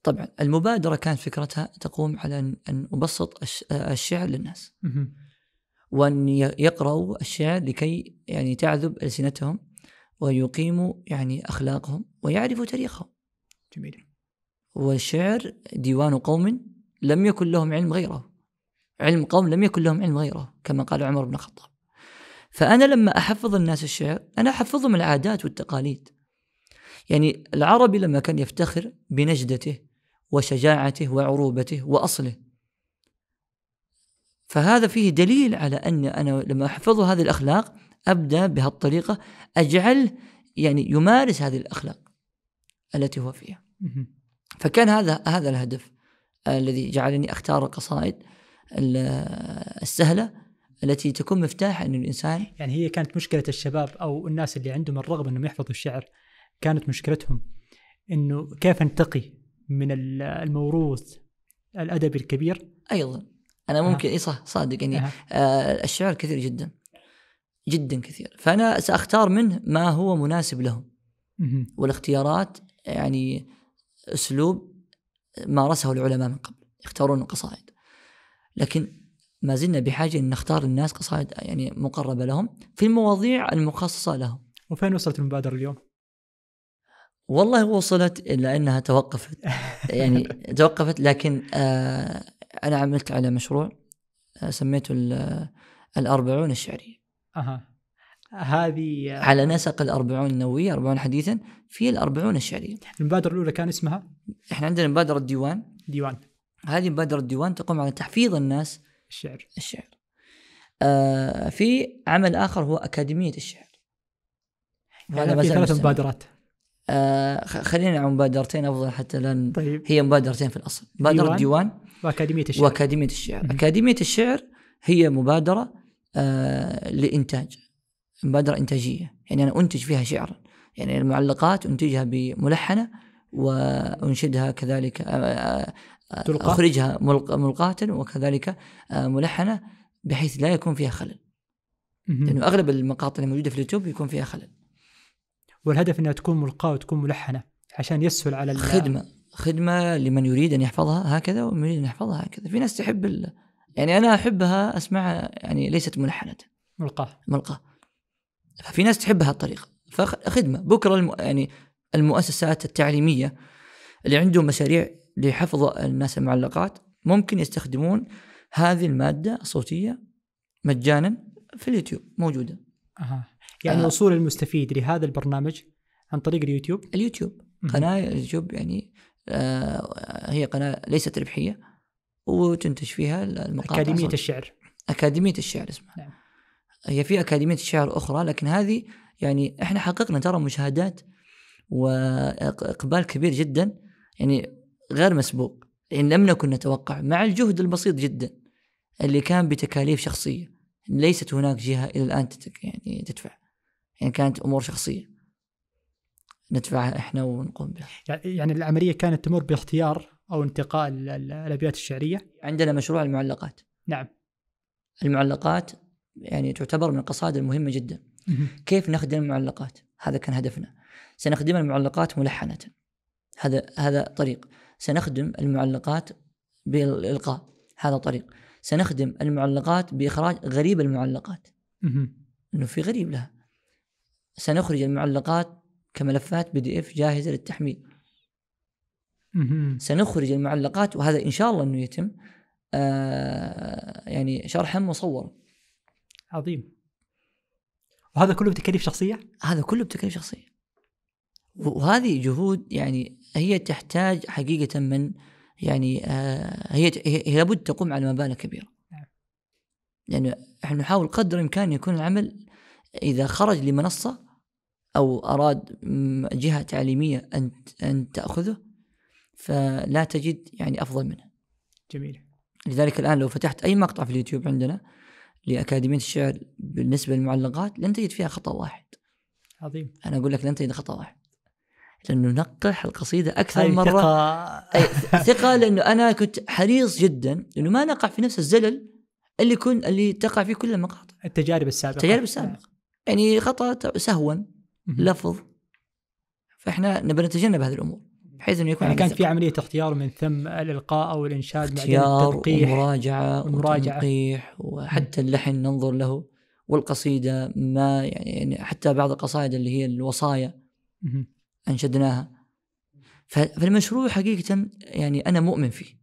طبعا المبادرة كانت فكرتها تقوم على أن- أن أبسط الش- الشعر للناس. وأن يقرأوا الشعر لكي يعني تعذب ألسنتهم ويقيموا يعني أخلاقهم ويعرفوا تاريخهم. جميل. والشعر ديوان قوم لم يكن لهم علم غيره. علم قوم لم يكن لهم علم غيره كما قال عمر بن الخطاب. فأنا لما أحفظ الناس الشعر أنا أحفظهم العادات والتقاليد. يعني العربي لما كان يفتخر بنجدته وشجاعته وعروبته وأصله فهذا فيه دليل على أن أنا لما أحفظه هذه الأخلاق أبدأ بهالطريقة أجعل يعني يمارس هذه الأخلاق التي هو فيها. فكان هذا هذا الهدف الذي جعلني أختار القصائد ال- السهلة التي تكون مفتاح أن الإنسان يعني هي كانت مشكلة الشباب أو الناس اللي عندهم الرغبة إنهم يحفظوا الشعر. كانت مشكلتهم إنه كيف انتقي من ال- الموروث الأدبي الكبير أيضا. أنا ممكن إي صح صادق يعني. آه الشعر كثير جدا جدا كثير فأنا سأختار منه ما هو مناسب لهم. والاختيارات يعني أسلوب مارسه العلماء من قبل يختارون القصائد لكن ما زلنا بحاجة إن نختار الناس قصائد يعني مقربة لهم في المواضيع المخصصة لهم وفين وصلت المبادرة اليوم؟ والله وصلت إلا أنها توقفت يعني توقفت لكن آه أنا عملت على مشروع آه سميته ال- الأربعون الشعرية. أها. هذه على نسق الأربعون النووية أربعون حديثا في الأربعون الشعرية. المبادرة الأولى كان اسمها؟ إحنا عندنا مبادرة ديوان. ديوان. هذه مبادرة ديوان تقوم على تحفيظ الناس الشعر. الشعر. آه في عمل آخر هو أكاديمية الشعر. ما في ثلاث. مبادرات. آه خلينا على مبادرتين أفضل حتى لا طيب. هي مبادرتين في الأصل. مبادرة ديوان. ديوان وأكاديمية الشعر. وأكاديمية الشعر. مهم. أكاديمية الشعر هي مبادرة آه لإنتاج مبادرة إنتاجية. يعني أنا أنتج فيها شعرا. يعني المعلقات أنتجها بملحنة وأنشدها كذلك آه، آه، آه، تلقى؟ ملق- ملقاة وكذلك آه، ملحنة بحيث لا يكون فيها خلل. مهم. لأنه أغلب المقاطع الموجوده في اليوتيوب يكون فيها خلل. والهدف إنها تكون ملقاة وتكون ملحنة عشان يسهل على ال- خدمة خدمه لمن يريد أن يحفظها هكذا ومن يريد أن يحفظها هكذا. في ناس تحب ال... يعني أنا أحبها أسمعها يعني ليست ملحنة. ملقاة. ملقاة. ففي ناس تحب هالطريقه فخدمة. بكرة الم... يعني المؤسسات التعليمية اللي عندهم مشاريع لحفظ الناس المعلقات ممكن يستخدمون هذه المادة الصوتية مجانا في اليوتيوب. موجودة. أها. يعني آه. وصول المستفيد لهذا البرنامج عن طريق اليوتيوب؟ اليوتيوب. قناة اليوتيوب يعني هي قناة ليست ربحية وتنتج فيها المقاطع أكاديمية صوتية. الشعر. أكاديمية الشعر اسمها نعم. هي في أكاديمية الشعر أخرى لكن هذه يعني إحنا حققنا ترى مشاهدات وإقبال كبير جدا يعني غير مسبوق. يعني لم نكن نتوقع مع الجهد البسيط جدا اللي كان بتكاليف شخصية. ليست هناك جهة إلى الآن تتك يعني تدفع. يعني كانت أمور شخصية. ندفعها إحنا ونقوم بها. يعني العملية كانت تمر باختيار أو انتقاء ال- ال- الأبيات الشعرية؟ عندنا مشروع المعلقات. نعم. المعلقات يعني تعتبر من القصائد المهمة جدا. كيف نخدم المعلقات؟ هذا كان هدفنا. سنخدم المعلقات ملحنة. هذا هذا طريق. سنخدم المعلقات بالإلقاء. هذا طريق. سنخدم المعلقات بإخراج غريب المعلقات. إنه في غريب لها. سنخرج المعلقات كملفات بي دي اف جاهزة للتحميل. سنخرج المعلقات وهذا إن شاء الله أنه يتم آه يعني شرحا مصورا. عظيم. وهذا كله بتكاليف شخصية؟ هذا كله بتكلفة شخصية. وهذه جهود يعني هي تحتاج حقيقة من يعني آه هي هي لابد تقوم على مبالغ كبيرة. نعم. لأنه إحنا نحاول قدر الإمكان يكون العمل إذا خرج لمنصة أو أراد جهة تعليمية أن أن تأخذه فلا تجد يعني أفضل منه. جميل. لذلك الآن لو فتحت أي مقطع في اليوتيوب عندنا لأكاديمية الشعر بالنسبة للمعلقات لن تجد فيها خطأ واحد. عظيم. أنا أقول لك لن تجد خطأ واحد. لأنه نقح القصيدة أكثر هاي مرة. ثقة. أي ثقة لأنه أنا كنت حريص جدا إنه ما نقع في نفس الزلل اللي كن اللي تقع فيه كل المقاطع. التجارب السابقة. التجارب السابقة. يعني خطا ت- سهوا. لفظ فإحنا نبي نتجنب هذه الأمور بحيث إنه يكون يعني كانت في ثقة. عملية اختيار من ثم الإلقاء أو الإنشاد بعدين اختيار ومراجعة والمراجعة. وتنقيح وحتى اللحن ننظر له والقصيدة ما يعني حتى بعض القصائد اللي هي الوصايا. أنشدناها فالمشروع حقيقة يعني أنا مؤمن فيه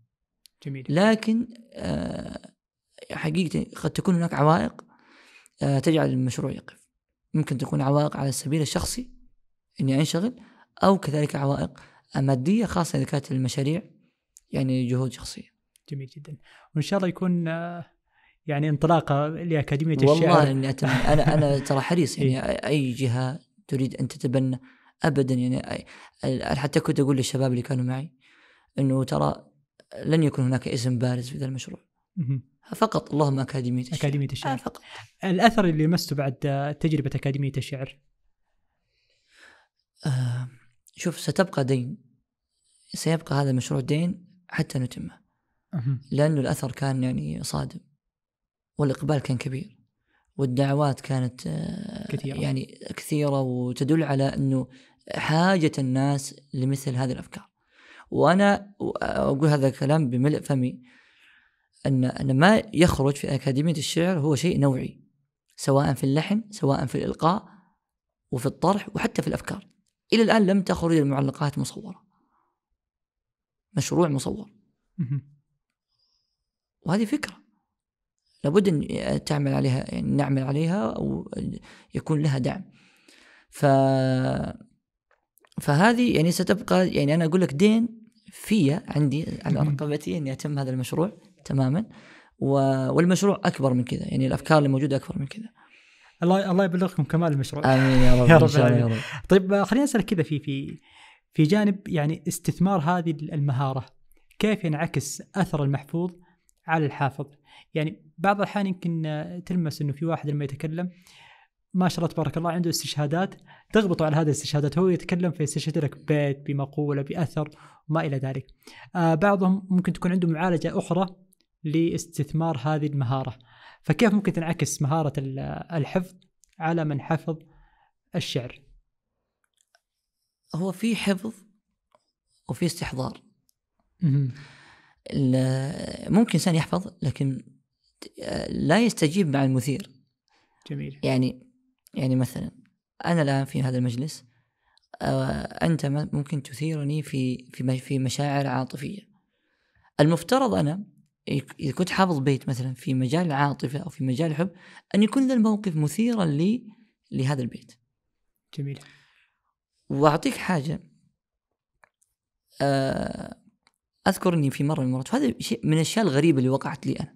جميل لكن آه، حقيقة قد تكون هناك عوائق آه، تجعل المشروع يقف ممكن تكون عوائق على السبيل الشخصي إني أنشغل أو كذلك عوائق مادية خاصة إذا كانت المشاريع يعني جهود شخصية. جميل جدا. وإن شاء الله يكون آه، يعني انطلاقة لأكاديمية الشعر. والله إني أتمنى. أنا أنا ترى حريص. يعني أي جهة تريد أن تتبنى ابدا يعني أي- أنا حتى كنت أقول للشباب اللي كانوا معي إنه ترى لن يكون هناك اسم بارز في ذا المشروع. فقط. اللهم أكاديمية الشعر. أكاديمية آه الشعر فقط. الأثر اللي لمسته بعد آه، تجربة أكاديمية الشعر؟ آه شوف ستبقى دين. سيبقى هذا المشروع دين حتى نتمه. لأنه الأثر كان يعني صادم والإقبال كان كبير والدعوات كانت آه، كثيرة. يعني كثيرة وتدل على أنه حاجة الناس لمثل هذه الأفكار. وأنا أقول هذا الكلام بملء فمي. أن أن ما يخرج في أكاديمية الشعر هو شيء نوعي سواء في اللحن سواء في الإلقاء وفي الطرح وحتى في الأفكار. إلى الآن لم تخرج المعلقات مصورة. مشروع مصور. وهذه فكرة. لابد أن تعمل عليها يعني نعمل عليها أو يكون لها دعم. ف فهذه يعني ستبقى يعني أنا أقول لك دين في عندي على. رقبتي اني اتم هذا المشروع. تماما و- والمشروع أكبر من كذا يعني الأفكار اللي موجودة أكبر من كذا الله الله يبلغكم كمال المشروع آمين يا رب يا رب يا. رب طيب خليني أسألك كذا في في في جانب يعني استثمار هذه المهارة كيف ينعكس أثر المحفوظ على الحافظ؟ يعني بعض الأحيان يمكن تلمس إنه في واحد لما يتكلم ما شاء الله تبارك الله عنده استشهادات تغبطوا على هذه الاستشهادات هو يتكلم فيستشهد لك ببيت بمقولة بأثر وما إلى ذلك. آه بعضهم ممكن تكون عنده معالجة أخرى لاستثمار هذه المهارة. فكيف ممكن تنعكس مهارة ال- الحفظ على من حفظ الشعر؟ هو في حفظ وفي استحضار. ممكن إنسان يحفظ لكن لا يستجيب مع المثير. جميل. يعني يعني مثلا أنا الآن في هذا المجلس آه، أنت م- ممكن تثيرني في في في مشاعر عاطفية. المفترض أنا يك- إذا كنت حافظ بيت مثلا في مجال العاطفه أو في مجال الحب أن يكون ذا الموقف مثيرا لي لهذا البيت. جميل. وأعطيك حاجة. آه، أذكر إني في مرة من المرات وهذا شيء من الأشياء الغريبة اللي وقعت لي أنا.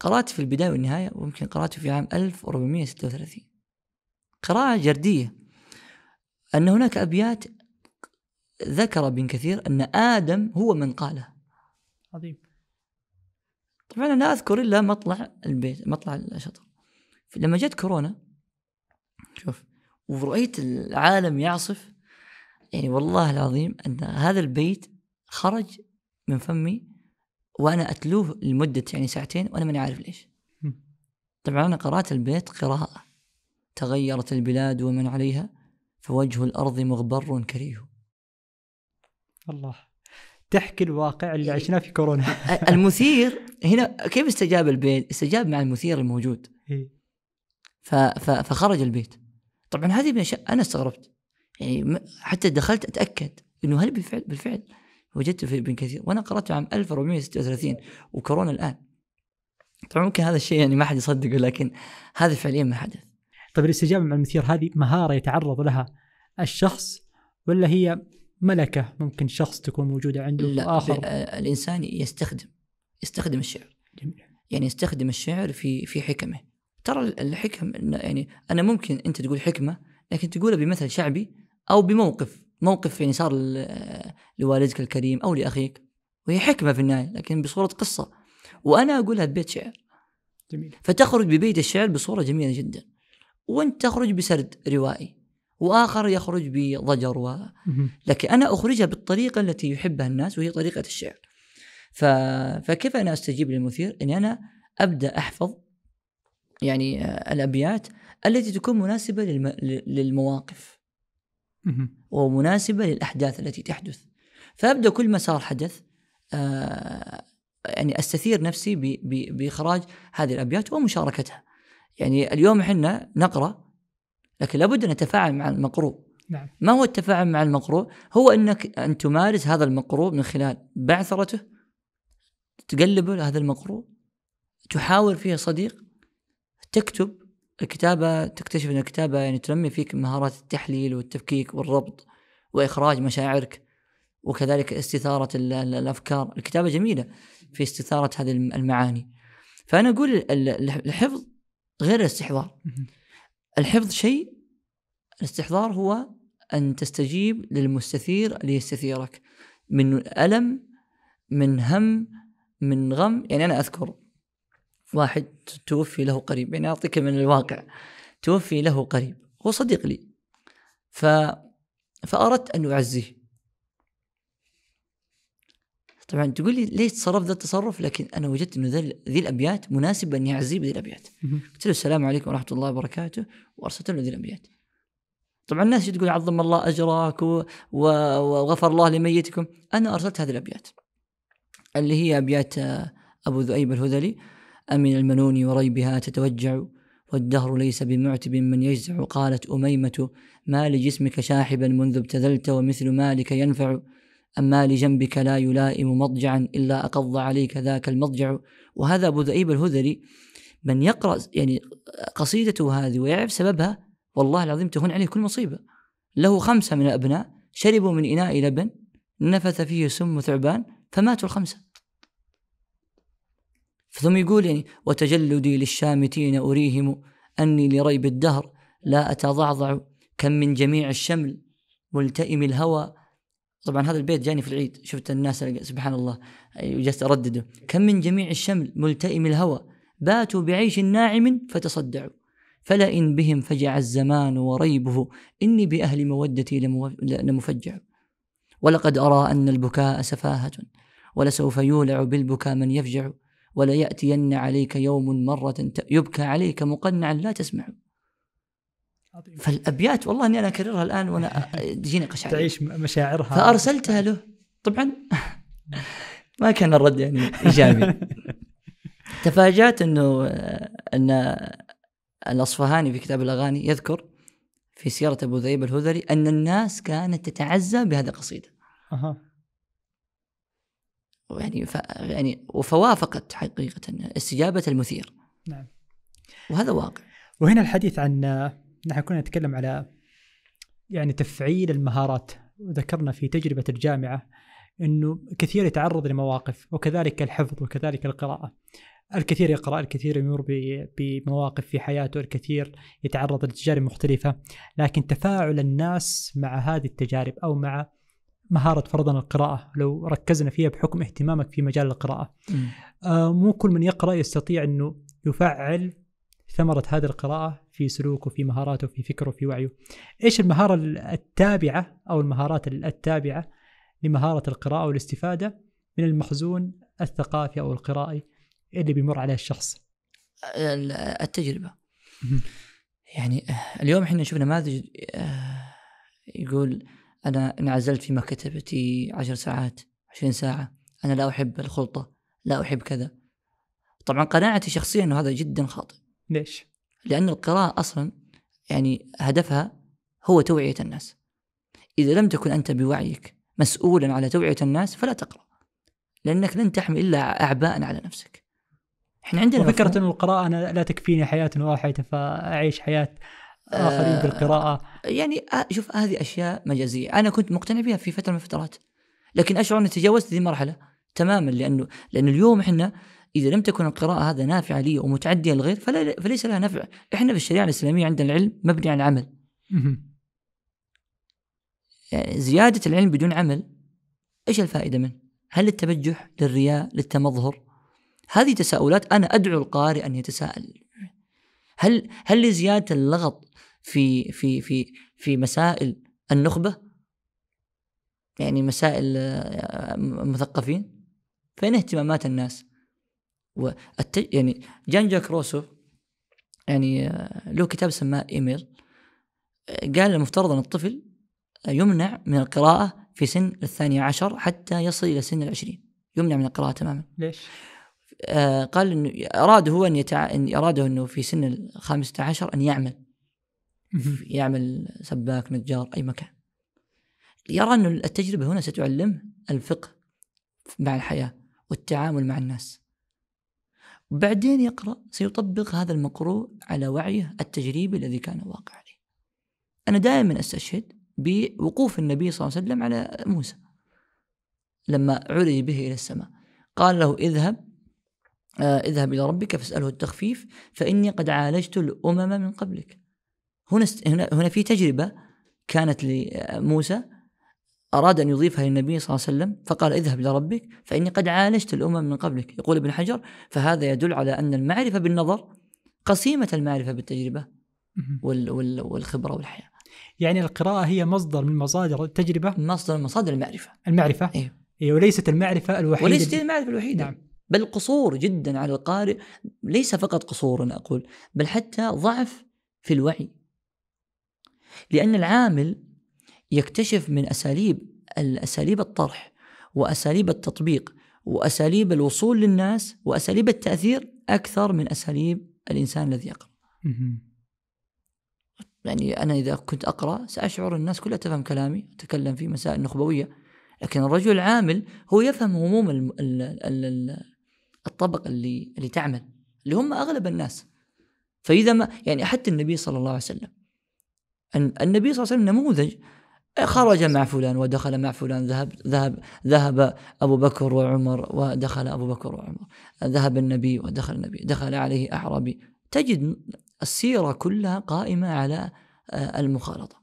قرأت في البداية والنهاية ويمكن قرأته في عام 1436 قراءة جردية. أن هناك أبيات ذكر ابن كثير أن آدم هو من قالها. عظيم. طبعا أنا لا أذكر إلا مطلع البيت مطلع الشطر لما جت كورونا شوف ورأيت العالم يعصف يعني والله العظيم أن هذا البيت خرج من فمي وأنا أتلوه لمدة يعني ساعتين وأنا ماني عارف ليش. طبعا أنا قرأت البيت قراءة. تغيرت البلاد ومن عليها فوجه الأرض مغبر كريه. الله. تحكي الواقع اللي عشناه في كورونا. المثير هنا كيف استجاب البيت؟ استجاب مع المثير الموجود. إيه. فخرج البيت. طبعا هذه من الأشياء أنا استغربت. يعني حتى دخلت أتأكد إنه هل بالفعل بالفعل وجدت في ابن كثير. وأنا قراته عام 1436 وكورونا الآن. طبعا ممكن هذا الشيء يعني ما حد يصدقه لكن هذا فعليا ما حدث. طيب الاستجابة مع المثير هذه مهارة يتعرض لها الشخص ولا هي ملكة ممكن شخص تكون موجودة عنده لا آه، الإنسان يستخدم يستخدم الشعر. جميل. يعني يستخدم الشعر في في حكمه. ترى الحكم يعني أنا ممكن أنت تقول حكمة لكن تقولها بمثل شعبي أو بموقف موقف يعني صار لوالدك الكريم أو لأخيك وهي حكمة في النهاية لكن بصورة قصة. وأنا أقولها ببيت شعر. جميل. فتخرج ببيت الشعر بصورة جميلة جدا. وأنت تخرج بسرد روائي. وآخر يخرج بضجر و... لكن أنا أخرجها بالطريقة التي يحبها الناس وهي طريقة الشعر. ف... فكيف أنا أستجيب للمثير؟ إني أنا أبدأ أحفظ يعني آه، الأبيات التي تكون مناسبة للم... للمواقف. ومناسبة للأحداث التي تحدث. فأبدأ كل ما صار حدث آه، يعني أستثير نفسي ب... ب... بإخراج هذه الأبيات ومشاركتها. يعني اليوم إحنا نقرأ لكن لابد أن نتفاعل مع المقروء. نعم ما هو التفاعل مع المقروء؟ هو أنك أن تمارس هذا المقروء من خلال بعثرته تقلبه هذا المقروء تحاور فيه صديق تكتب الكتابة تكتشف أن الكتابة يعني تنمي فيك مهارات التحليل والتفكيك والربط وإخراج مشاعرك وكذلك استثارة ال- ال- الأفكار الكتابة جميلة في استثارة هذه الم- المعاني فأنا أقول ال- ال- الحفظ غير الاستحضار. الحفظ شيء الاستحضار هو أن تستجيب للمستثير ليستثيرك. من ألم من هم من غم. يعني أنا أذكر واحد توفي له قريب. يعني أعطيك من الواقع. توفي له قريب. هو صديق لي. ف فأردت أن أعزيه. طبعا تقول لي ليش تصرف ذا التصرف لكن أنا وجدت ذا- ذي الأبيات مناسبة أني أعزيه بذي الأبيات مهم. قلت له السلام عليكم ورحمة الله وبركاته وأرسلت له ذي الأبيات. طبعا الناس تقول عظم الله أجرك. وغفر الله لميتكم، أنا أرسلت هذه الأبيات. اللي هي أبيات آه، أبو ذؤيب الهذلي امن المنون وريبها تتوجع والدهر ليس بمعتب من يجزع قالت أميمة ما لجسمك شاحبا منذ ابتذلت ومثل مالك ينفع أما لجنبك لا يلائم مضجعا إلا أقض عليك ذاك المضجع وهذا أبو ذؤيب الهذلي من يقرأ يعني قصيدته هذه ويعرف سببها والله العظيم تهون عليه كل مصيبة. له خمسة من الأبناء شربوا من إناء لبن نفث فيه سم ثعبان فماتوا الخمسة. ثم يقول يعني وتجلدي للشامتين أريهم أني لريب الدهر لا أتضعضع كم من جميع الشمل ملتئم الهوى طبعا هذا البيت جاني في العيد شفت الناس سبحان الله جلست أردده. كم من جميع الشمل ملتئم الهوى باتوا بعيش ناعم فتصدعوا. فلئن بهم فجع الزمان وريبه إني بأهل مودتي لمفجع. ولقد أرى أن البكاء سفاهة ولسوف يولع بالبكاء من يفجع. وليأتين عليك يوم مرة يبكى عليك مقنعا لا تسمع. فالأبيات والله أني أنا أكررها الآن وأنا تجيني قشعريرة تعيش مشاعرها. فأرسلتها له. طبعا. ما كان الرد يعني إيجابي. تفاجأت أنه أن الأصفهاني في كتاب الأغاني يذكر في سيرة أبو ذئيب الهذلي أن الناس كانت تتعزى بهذه القصيدة. أها. يعني ف... يعني وفوافقت حقيقة استجابة المثير. نعم. وهذا واقع. وهنا الحديث عن نحن كنا نتكلم على يعني تفعيل المهارات. وذكرنا في تجربة الجامعة أنه كثير يتعرض لمواقف وكذلك الحفظ وكذلك القراءة. الكثير يقرأ الكثير يمر بمواقف في حياته الكثير يتعرض لتجارب مختلفة. لكن تفاعل الناس مع هذه التجارب أو مع مهارة فرضا القراءة لو ركزنا فيها بحكم اهتمامك في مجال القراءة. آه مو كل من يقرأ يستطيع أنه يفعل ثمرة هذه القراءة في سلوكه في مهاراته في فكره في وعيه. إيش المهارة التابعة أو المهارات التابعة لمهارة القراءة والاستفادة من المخزون الثقافي أو القرائي اللي بيمر عليه الشخص؟ التجربة. يعني اليوم إحنا شفنا نماذج يقول أنا انعزلت في مكتبتي عشر ساعات عشرين ساعة. أنا لا أحب الخلطة لا أحب كذا. طبعا قناعتي شخصيا أنه هذا جدا خاطئ. ليش؟ لأن القراءة أصلا يعني هدفها هو توعية الناس. إذا لم تكن أنت بوعيك مسؤولا على توعية الناس فلا تقرأ لأنك لن تحمل إلا أعباء على نفسك. إحنا عندنا وفكرة أن القراءة أنا لا تكفيني حياة واحدة فأعيش حياة آخرين آه بالقراءة. يعني شوف هذه أشياء مجازية. أنا كنت مقتنع بها في فترة من الفترات لكن أشعر أني تجاوزت هذه المرحلة تماما لأنه لأن اليوم إحنا إذا لم تكن القراءة هذا نافعة لي ومتعدية للغير فلا فليس لها نفع. إحنا في الشريعة الإسلامية عندنا العلم مبني على العمل. يعني زيادة العلم بدون عمل إيش الفائدة منه؟ هل للتبجح للرياء للتمظهر؟ هذه تساؤلات أنا أدعو القارئ أن يتساءل. هل هل لزيادة اللغط في في في في مسائل النخبة؟ يعني مسائل المثقفين آه، فين اهتمامات الناس؟ والت... يعني جان جاك روسو يعني آه، له كتاب سماه إيميل آه، قال المفترض ان الطفل يمنع من القراءة في سن الثانية عشر حتى يصل إلى سن العشرين. يمنع من القراءة تماما. ليش؟ آه قال إنه اراد هو أن يتع... إن أراده إنه في سن الخامسة عشر أن يعمل. يعمل سباك نجار أي مكان. يرى إنه التجربة هنا ستعلمه الفقه مع الحياة والتعامل مع الناس. وبعدين يقرأ سيطبق هذا المقروء على وعيه التجريبي الذي كان واقع عليه. أنا دائما أستشهد بوقوف النبي صلى الله عليه وسلم على موسى لما عرج به إلى السماء. قال له اذهب آه، اذهب إلى ربك فاسأله التخفيف فإني قد عالجت الأمم من قبلك. هنا هنا في تجربة كانت لموسى أراد أن يضيفها للنبي صلى الله عليه وسلم فقال اذهب إلى ربك فإني قد عالجت الأمم من قبلك. يقول ابن حجر فهذا يدل على أن المعرفة بالنظر قسيمة المعرفة بالتجربة وال وال والخبرة والحياة. يعني القراءة هي مصدر من مصادر التجربة؟ مصدر من مصادر المعرفة. المعرفة؟ إيه. إيه وليست المعرفة الوحيدة وليست المعرفة الوحيدة. نعم. بل قصور جدا على القارئ. ليس فقط قصور أنا أقول بل حتى ضعف في الوعي. لأن العامل يكتشف من أساليب أساليب الطرح وأساليب التطبيق وأساليب الوصول للناس وأساليب التأثير أكثر من أساليب الإنسان الذي يقرأ. يعني أنا إذا كنت أقرأ سأشعر الناس كلها تفهم كلامي أتكلم في مسائل نخبوية لكن الرجل العامل هو يفهم هموم الطبقة اللي اللي تعمل اللي هم أغلب الناس. فإذا ما يعني حتى النبي صلى الله عليه وسلم النبي صلى الله عليه وسلم نموذج خرج مع فلان ودخل مع فلان ذهب ذهب ذهب أبو بكر وعمر ودخل أبو بكر وعمر. ذهب النبي ودخل النبي دخل عليه أعرابي. تجد السيرة كلها قائمة على آه، المخالطة.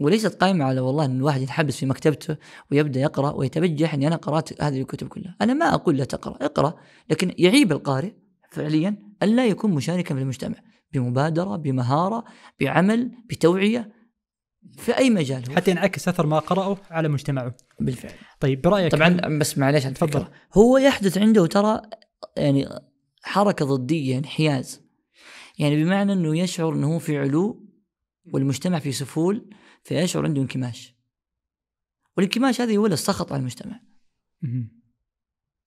وليست قائمة على والله أن الواحد يتحبس في مكتبته ويبدأ يقرأ ويتبجح أني أنا قرأت هذه الكتب كلها. أنا ما أقول لا تقرأ اقرأ لكن يعيب القارئ فعليا أن لا يكون مشاركا في المجتمع. بمبادرة بمهارة بعمل بتوعية. في أي مجال حتى ينعكس أثر ما قرأه على مجتمعه. بالفعل. طيب برأيك طبعا بس معليش تفضل. هو يحدث عنده ترى يعني حركة ضدية انحياز يعني بمعنى أنه يشعر أنه هو في علو والمجتمع في سفول فيشعر عنده انكماش. والانكماش هذا يولد السخط على المجتمع.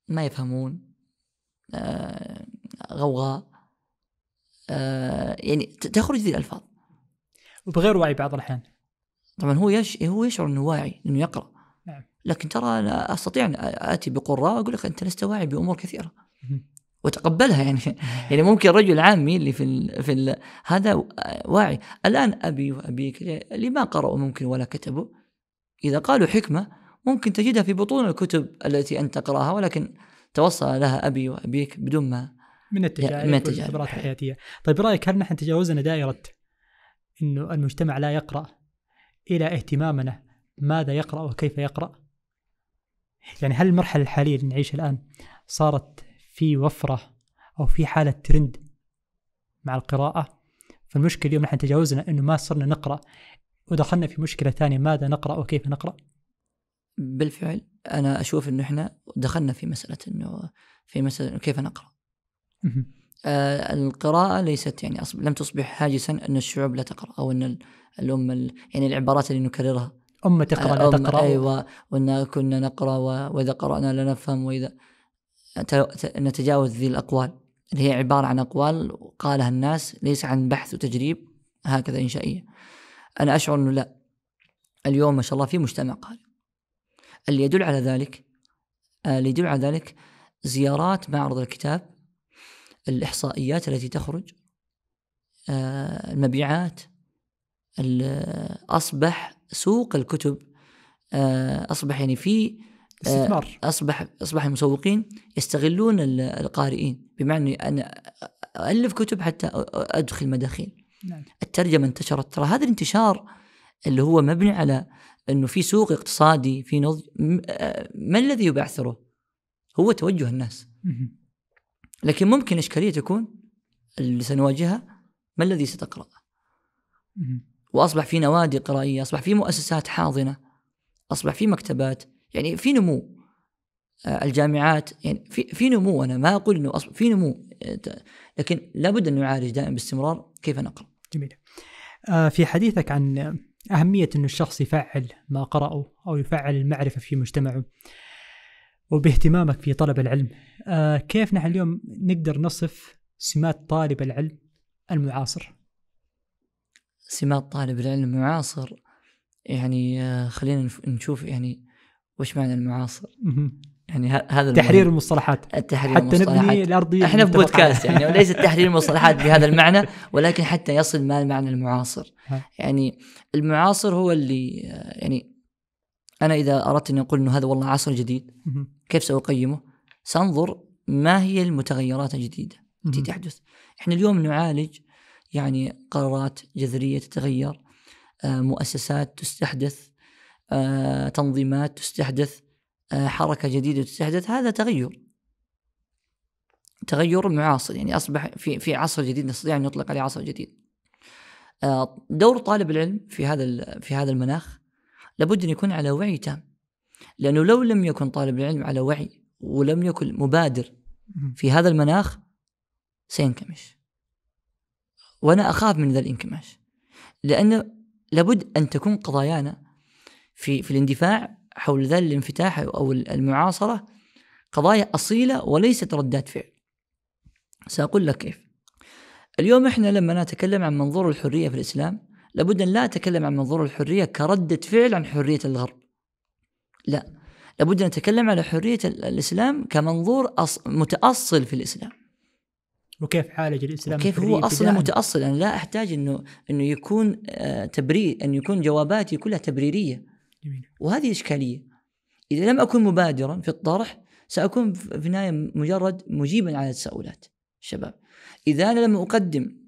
ما يفهمون. آه غوغاء. آه يعني تخرج ذي الألفاظ. وبغير وعي بعض الأحيان. طبعا هو يش هو يشعر إنه واعي إنه يقرأ. نعم. لكن ترى أنا أستطيع أن آتي بقراء أقول لك أنت لست واعي بأمور كثيرة. وتقبلها يعني. يعني ممكن رجل عامي اللي في ال في ال هذا واعي. الآن أبي وأبيك اللي ما قرأوا ممكن ولا كتبوا؟ إذا قالوا حكمة ممكن تجدها في بطون الكتب التي أنت تقرأها ولكن توصل لها أبي وأبيك بدون ما من التجارب من التجارب. الحياتية. طيب رايك هل نحن تجاوزنا دائرة إنه المجتمع لا يقرأ؟ إلى اهتمامنا ماذا يقرأ وكيف يقرأ. يعني هل المرحلة الحالية اللي نعيشها الآن صارت في وفرة أو في حالة ترند مع القراءة؟ فالمشكلة اليوم نحن تجاوزنا أنه ما صرنا نقرأ ودخلنا في مشكلة ثانية ماذا نقرأ وكيف نقرأ؟ بالفعل أنا أشوف أنه إحنا دخلنا في مسألة أنه في مسألة كيف نقرأ. آه القراءة ليست يعني أصب لم تصبح هاجسا أن الشعوب لا تقرأ أو أن الأمة يعني العبارات اللي نكررها. أمة تقرأ لا تقرأ. أيوة وأن كنا نقرأ وإذا قرأنا لا نفهم وإذا نتجاوز ذي الأقوال. اللي هي عبارة عن أقوال قالها الناس ليس عن بحث وتجريب هكذا إنشائية. أنا أشعر أنه لا. اليوم ما شاء الله في مجتمع قارئ. اللي يدل على ذلك آه، اللي يدل على ذلك زيارات معرض الكتاب الإحصائيات التي تخرج آه، المبيعات أصبح سوق الكتب آه، أصبح يعني في استثمار. أصبح أصبح المسوقين يستغلون القارئين بمعنى أنا الف كتب حتى أدخل مداخيل. نعم. الترجمة انتشرت. ترى هذا الانتشار اللي هو مبني على إنه في سوق اقتصادي في نضج ما الذي يبعثره؟ هو توجه الناس. لكن ممكن إشكالية تكون اللي سنواجهها ما الذي ستقرأ؟ وأصبح في نوادي قرائية، أصبح في مؤسسات حاضنة، أصبح في مكتبات، يعني في نمو آه، الجامعات يعني في في نمو أنا ما أقول إنه أصلا في نمو آه، لكن لابد أن نعالج دائما باستمرار كيف نقرأ. جميل. آه، في حديثك عن أهمية إنه الشخص يفعل ما قرأه أو يفعل المعرفة في مجتمعه وباهتمامك في طلب العلم. كيف نحن اليوم نقدر نصف سمات طالب العلم المعاصر؟ سمات طالب العلم المعاصر يعني خلينا نشوف يعني وش معنى المعاصر؟ يعني هذا تحرير المصطلحات. التحرير حتى المصطلحات. نبني الأرضية إحنا في بودكاست يعني وليس تحرير المصطلحات بهذا المعنى ولكن حتى يصل ما المعنى المعاصر. يعني المعاصر هو اللي يعني أنا إذا أردت اني أقول إنه هذا والله عصر جديد كيف سأقيمه؟ سأنظر ما هي المتغيرات الجديدة التي تحدث. إحنا اليوم نعالج يعني قرارات جذرية تتغير آه، مؤسسات تستحدث آه، تنظيمات تستحدث آه، حركة جديدة تستحدث. هذا تغير. تغير معاصر يعني أصبح في في عصر جديد نستطيع أن نطلق عليه عصر جديد. دور طالب العلم في هذا في هذا المناخ. لابد أن يكون على وعي تام لأنه لو لم يكن طالب العلم على وعي ولم يكن مبادر في هذا المناخ سينكمش وأنا أخاف من ذا الانكماش لأن لابد أن تكون قضايانا في في الاندفاع حول ذا الانفتاح أو المعاصرة قضايا أصيلة وليست ردات فعل. سأقول لك كيف. اليوم إحنا لما نتكلم عن منظور الحرية في الإسلام لابد أن لا نتكلم عن منظور الحرية كرده فعل عن حرية الغرب. لا لابد أن نتكلم على حرية الإسلام كمنظور متأصل في الإسلام. وكيف عالج الإسلام كيف هو الحرية أصلا؟ متأصل أنا لا أحتاج إنه إنه يكون آه، تبرير أن يكون جواباتي كلها تبريرية جميل وهذه إشكالية إذا لم أكن مبادرا في الطرح سأكون في النهاية مجرد مجيبا على التساؤلات الشباب إذا أنا لم أقدم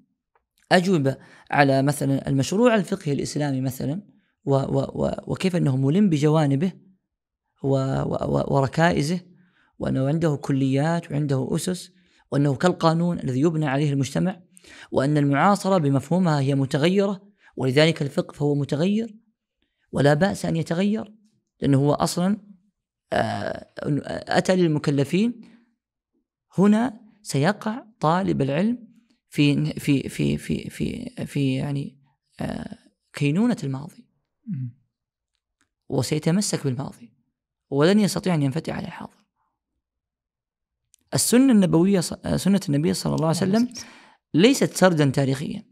أجوبة على مثلا المشروع الفقهي الإسلامي مثلا و و و وكيف أنه ملم بجوانبه و و وركائزه وأنه عنده كليات وعنده أسس وأنه كالقانون الذي يبنى عليه المجتمع وأن المعاصرة بمفهومها هي متغيرة ولذلك الفقه فهو متغير ولا بأس أن يتغير لأنه هو أصلا آه، أتى للمكلفين هنا سيقع طالب العلم في في في في في في يعني آه، كينونة الماضي. وسيتمسك بالماضي ولن يستطيع أن ينفتح على الحاضر. السنة النبوية ص- سنة النبي صلى الله عليه وسلم ليست سردا تاريخيا.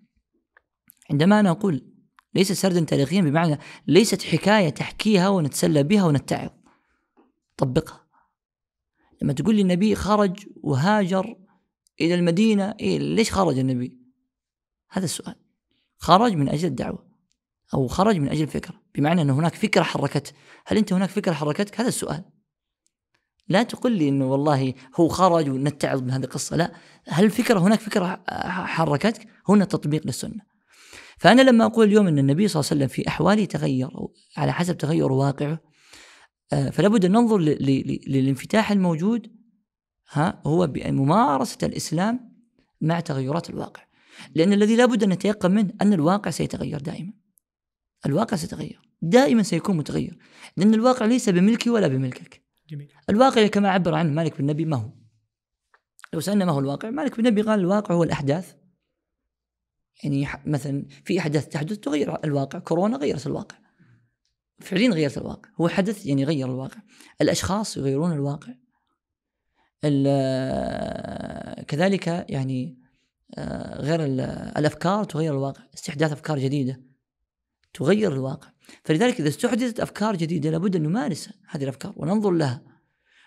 عندما أنا أقول ليست سردا تاريخيا بمعنى ليست حكاية تحكيها ونتسلى بها ونتعظ. طبقها. لما تقول لي النبي خرج وهاجر إلى المدينة إيه ليش خرج النبي؟ هذا السؤال. خرج من أجل الدعوة أو خرج من أجل فكره، بمعنى أن هناك فكرة حركته، هل أنت هناك فكرة حركتك؟ هذا السؤال. لا تقول لي إنه والله هو خرج ونتعظ من هذه القصة، لا، هل الفكرة هناك فكرة حركتك؟ هنا تطبيق للسنة. فأنا لما أقول اليوم أن النبي صلى الله عليه وسلم في أحواله تغير أو على حسب تغير واقعه آه، فلا بد أن ننظر للانفتاح الموجود ها هو بممارسه الإسلام مع تغيرات الواقع. لأن الذي لا بد أن نتيقن منه أن الواقع سيتغير دائما. الواقع سيتغير، دائما سيكون متغير، لأن الواقع ليس بملكي ولا بملكك. جميل الواقع كما عبر عنه مالك بن نبي ما هو؟ لو سألنا ما هو الواقع؟ مالك بن نبي قال الواقع هو الأحداث. يعني مثلا في أحداث تحدث تغير الواقع، كورونا غيرت الواقع. فعليا غيرت الواقع، هو حدث يعني غير الواقع. الأشخاص يغيرون الواقع. كذلك يعني آه، غير ال- الأفكار تغير الواقع، استحداث أفكار جديدة تغير الواقع، فلذلك إذا استحدثت أفكار جديدة لابد أن نمارس هذه الأفكار وننظر لها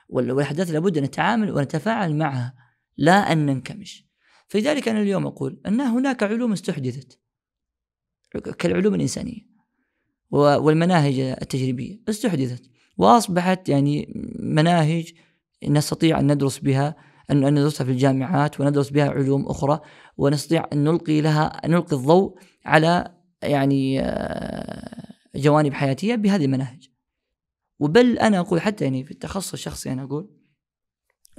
وال- والأحداث لابد أن نتعامل ونتفاعل معها لا أن ننكمش. فلذلك أنا اليوم أقول أن هناك علوم استحدثت كالعلوم الإنسانية والمناهج التجريبية استحدثت وأصبحت يعني مناهج نستطيع أن ندرس بها أن ندرسها في الجامعات وندرس بها علوم أخرى ونستطيع أن نلقي لها نلقي الضوء على يعني آه، جوانب حياتية بهذه المناهج. وبل أنا أقول حتى يعني في التخصص الشخصي أنا أقول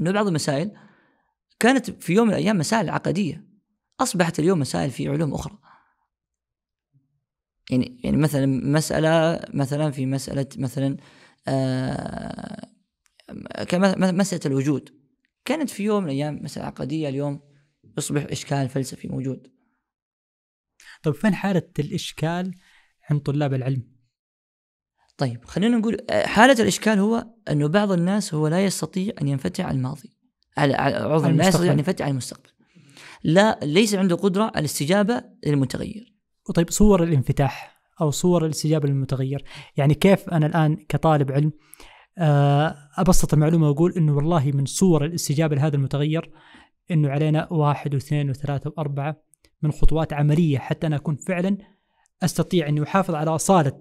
إنه بعض المسائل كانت في يوم من الأيام مسائل عقدية أصبحت اليوم مسائل في علوم أخرى. يعني يعني مثلا مساله مثلا في مسألة مثلا آه مسألة الوجود كانت في يوم من الأيام مسألة عقدية اليوم يصبح إشكال فلسفي موجود. طيب فين حالة الإشكال عند طلاب العلم؟ طيب خلينا نقول آه، حالة الإشكال هو أنه بعض الناس هو لا يستطيع أن ينفتح على الماضي على على- عذرا لا يستطيع أن. ينفتح على المستقبل لا ليس عنده قدرة على الاستجابة للمتغير وطيب صور الانفتاح أو صور الاستجابة للمتغير يعني كيف أنا الآن كطالب علم آه، أبسط المعلومة وأقول أنه والله من صور الاستجابة لهذا المتغير أنه علينا واحد واثنين وثلاثة وأربعة من خطوات عملية حتى أنا أكون فعلا أستطيع أني أحافظ على أصالة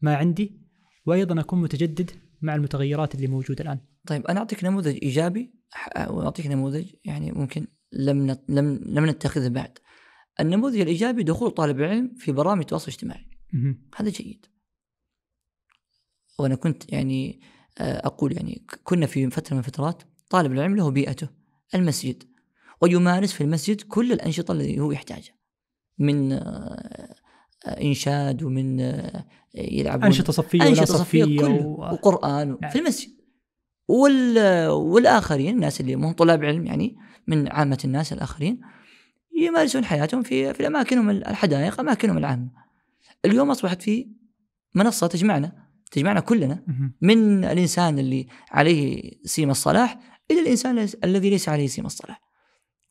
ما عندي وأيضا أكون متجدد مع المتغيرات اللي موجودة الآن. طيب أنا أعطيك نموذج إيجابي ح- وأعطيك نموذج يعني ممكن لم نت- لم لم نتخذه بعد. النموذج الإيجابي دخول طالب العلم في برامج التواصل الاجتماعي. هذا جيد. وأنا كنت يعني آه، أقول يعني كنا في فترة من الفترات طالب العلم له بيئته المسجد. ويمارس في المسجد كل الأنشطة التي هو يحتاجها. من آه، آه، إنشاد ومن يلعبون أنشطة صفية ولا أنشطة صفية كله و... وقرآن نعم. في المسجد. وال والآخرين الناس اللي هم طلاب علم يعني من عامة الناس الآخرين يمارسون حياتهم في في أماكنهم الحدائق أماكنهم العامة. اليوم أصبحت في منصة تجمعنا. تجمعنا كلنا. من الإنسان اللي عليه سيم الصلاح إلى الإنسان الذي- ليس عليه سيم الصلاح.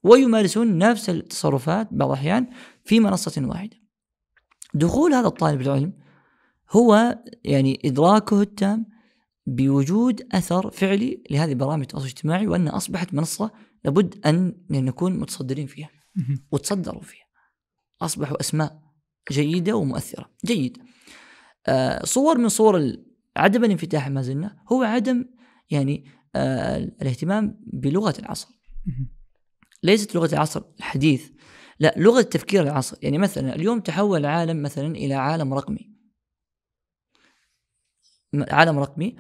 ويمارسون نفس التصرفات بعض الأحيان في منصة واحدة. دخول هذا الطالب العلم هو يعني إدراكه التام بوجود أثر فعلي لهذه برامج التواصل الاجتماعي وأنها أصبحت منصة لابد أن نكون متصدرين فيها. وتصدروا فيها. أصبحوا أسماء جيدة ومؤثرة. جيد. صور من صور عدم الانفتاح ما زلنا هو عدم يعني آه الاهتمام بلغة العصر. ليست لغة العصر الحديث لا لغة تفكير العصر. يعني مثلا اليوم تحول العالم مثلا إلى عالم رقمي. عالم رقمي.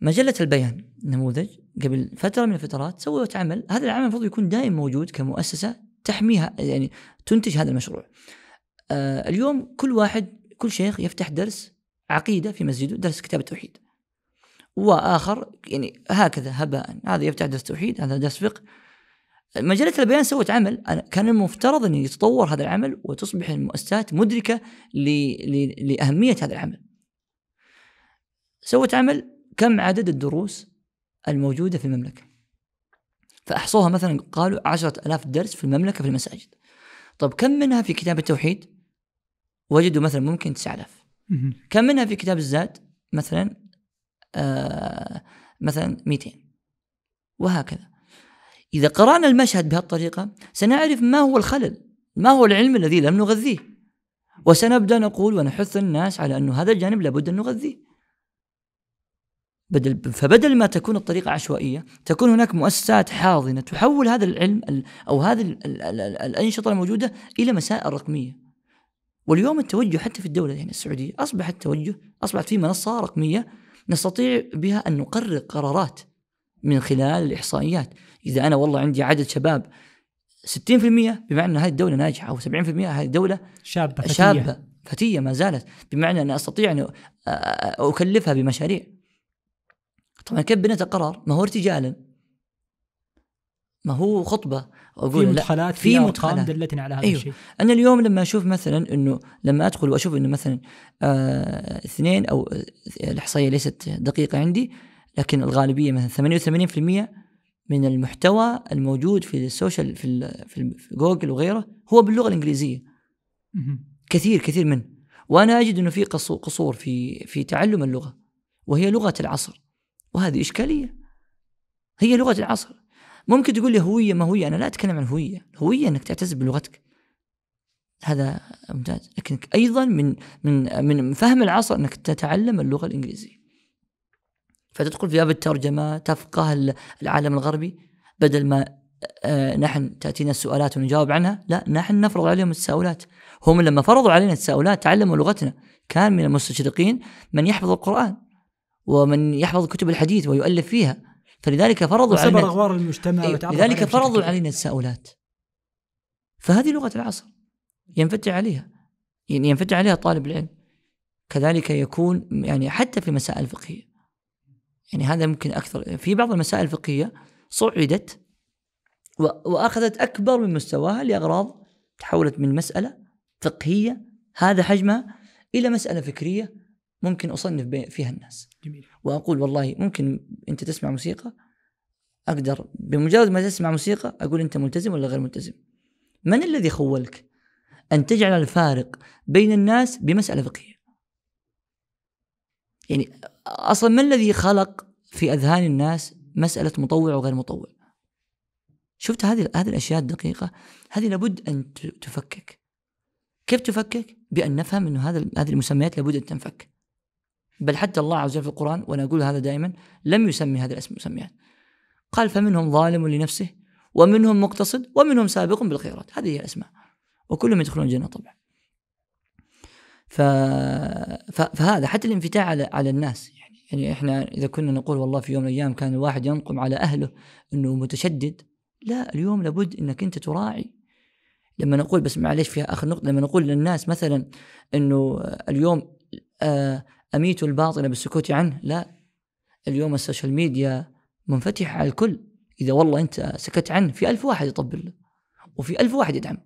مجلة البيان نموذج قبل فترة من الفترات سوت عمل هذا العمل المفروض يكون دائما موجود كمؤسسة تحميها يعني تنتج هذا المشروع. آه اليوم كل واحد كل شيخ يفتح درس عقيدة في مسجده درس كتاب التوحيد. وآخر يعني هكذا هباء. هذا يفتح درس توحيد هذا درس فقه. مجلة البيان سوت عمل. كان المفترض أن يتطور هذا العمل وتصبح المؤسسات مدركة ل... ل... لأهمية هذا العمل. سوت عمل كم عدد الدروس الموجودة في المملكة؟ فأحصوها مثلا قالوا عشرة ألاف درس في المملكة في المساجد. طب كم منها في كتاب التوحيد؟ وجدوا مثلا ممكن 9000 مهم. كم منها في كتاب الزاد؟ مثلا آه مثلا 200 وهكذا. إذا قرأنا المشهد بهالطريقة سنعرف ما هو الخلل ما هو العلم الذي لم نغذيه. وسنبدأ نقول ونحث الناس على أنه هذا الجانب لابد أن نغذيه. بدل فبدل ما تكون الطريقة عشوائية تكون هناك مؤسسات حاضنة تحول هذا العلم ال- أو هذه ال- ال- ال- ال- الأنشطة الموجودة إلى مسائل رقمية. واليوم التوجه حتى في الدولة يعني السعودية أصبح التوجه أصبحت في منصة رقمية نستطيع بها أن نقرر قرارات من خلال الإحصائيات. إذا أنا والله عندي عدد شباب 60% بمعنى أن هذه الدولة ناجحة أو 70% هذه الدولة شابة فتية. شابة فتية ما زالت. بمعنى أن أستطيع أن أكلفها بمشاريع. طبعا كيف بنيت القرار ما هو ارتجالا. ما هو خطبة. في أقول لا مدخلات في في أرقام مدخلات. دلتنا على هذا أيوه. الشيء أنا اليوم لما أشوف مثلا إنه لما أدخل وأشوف إنه مثلا آه اثنين أو آه، الإحصائية ليست دقيقة عندي لكن الغالبية مثلا 88% من المحتوى الموجود في السوشيال في, ال- في, في جوجل وغيره هو باللغة الإنجليزية. كثير كثير منه وأنا أجد إنه في قصو- قصور في في تعلم اللغة وهي لغة العصر وهذه إشكالية هي لغة العصر ممكن تقول لي هوية ما هوية؟ أنا لا أتكلم عن هوية. هوية إنك تعتز بلغتك. هذا ممتاز. لكن أيضا من من من فهم العصر إنك تتعلم اللغة الإنجليزية. فتدخل في باب الترجمة تفقه ال- العالم الغربي بدل ما آه، نحن تأتينا السؤالات ونجاوب عنها لا نحن نفرض عليهم التساؤلات. هم لما فرضوا علينا التساؤلات تعلموا لغتنا. كان من المستشرقين من يحفظ القرآن ومن يحفظ كتب الحديث ويؤلف فيها. فلذلك فرضوا علينا اغوار المجتمع وتعرف لذلك فرضوا. علينا التساؤلات. فهذه لغة العصر ينفتح عليها. يعني ينفتح عليها طالب العلم. كذلك يكون يعني حتى في مسائل الفقهية يعني هذا ممكن أكثر. في بعض المسائل الفقهية صعدت و- وأخذت أكبر من مستواها لأغراض تحولت من مسألة فقهية هذا حجمها إلى مسألة فكرية ممكن أصنف بي- فيها الناس. جميل. وأقول والله ممكن أنت تسمع موسيقى أقدر بمجرد ما تسمع موسيقى أقول أنت ملتزم ولا غير ملتزم؟ من الذي خولك أن تجعل الفارق بين الناس بمسألة فقهية؟ يعني أصلا ما الذي خلق في أذهان الناس مسألة مطوع وغير مطوع؟ شفت هذه هذه الأشياء الدقيقة؟ هذه لابد أن تفكك. كيف تفكك؟ بأن نفهم إنه هذا هذه المسميات لابد أن تنفك. بل حتى الله عز وجل في القرآن وأنا أقول هذا دائما لم يسمي هذه المسميات قال فمنهم ظالم لنفسه ومنهم مقتصد ومنهم سابق بالخيرات. هذه هي الأسماء. وكلهم يدخلون الجنة طبعا. ف... ف... فهذا حتى الانفتاح على على الناس. يعني يعني إحنا إذا كنا نقول والله في يوم من الأيام كان الواحد ينقم على أهله إنه متشدد لا اليوم لابد إنك أنت تراعي. لما نقول بس معلش فيها آخر نقطة لما نقول للناس مثلا إنه اليوم آه أميت الباطل بالسكوت عنه؟ لا. اليوم ال social media منفتحة على الكل. إذا والله أنت سكت عنه في ألف واحد يطبل له وفي ألف واحد يدعم.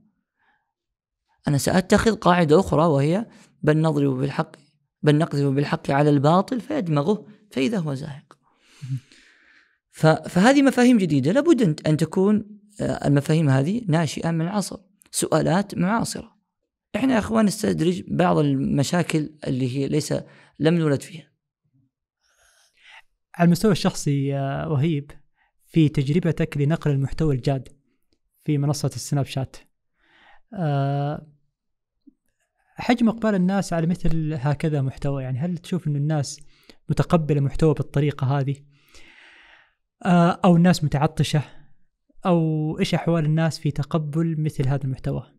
أنا سأتخذ قاعدة أخرى وهي بل نضرب بالحق بل نقذف بالحق على الباطل فيدمغه فإذا هو زاهق. فهذه مفاهيم جديدة. لابد أن- تكون آه، المفاهيم هذه ناشئة من العصر سؤالات معاصرة. إحنا يا أخوان نستدرج بعض المشاكل اللي هي ليس لم نولد فيها. على المستوى الشخصي وهيب في تجربتك لنقل المحتوى الجاد في منصة السناب شات. آه، حجم إقبال الناس على مثل هكذا محتوى يعني هل تشوف أن الناس متقبلة محتوى بالطريقة هذه؟ آه، أو الناس متعطشة؟ أو إيش أحوال الناس في تقبل مثل هذا المحتوى؟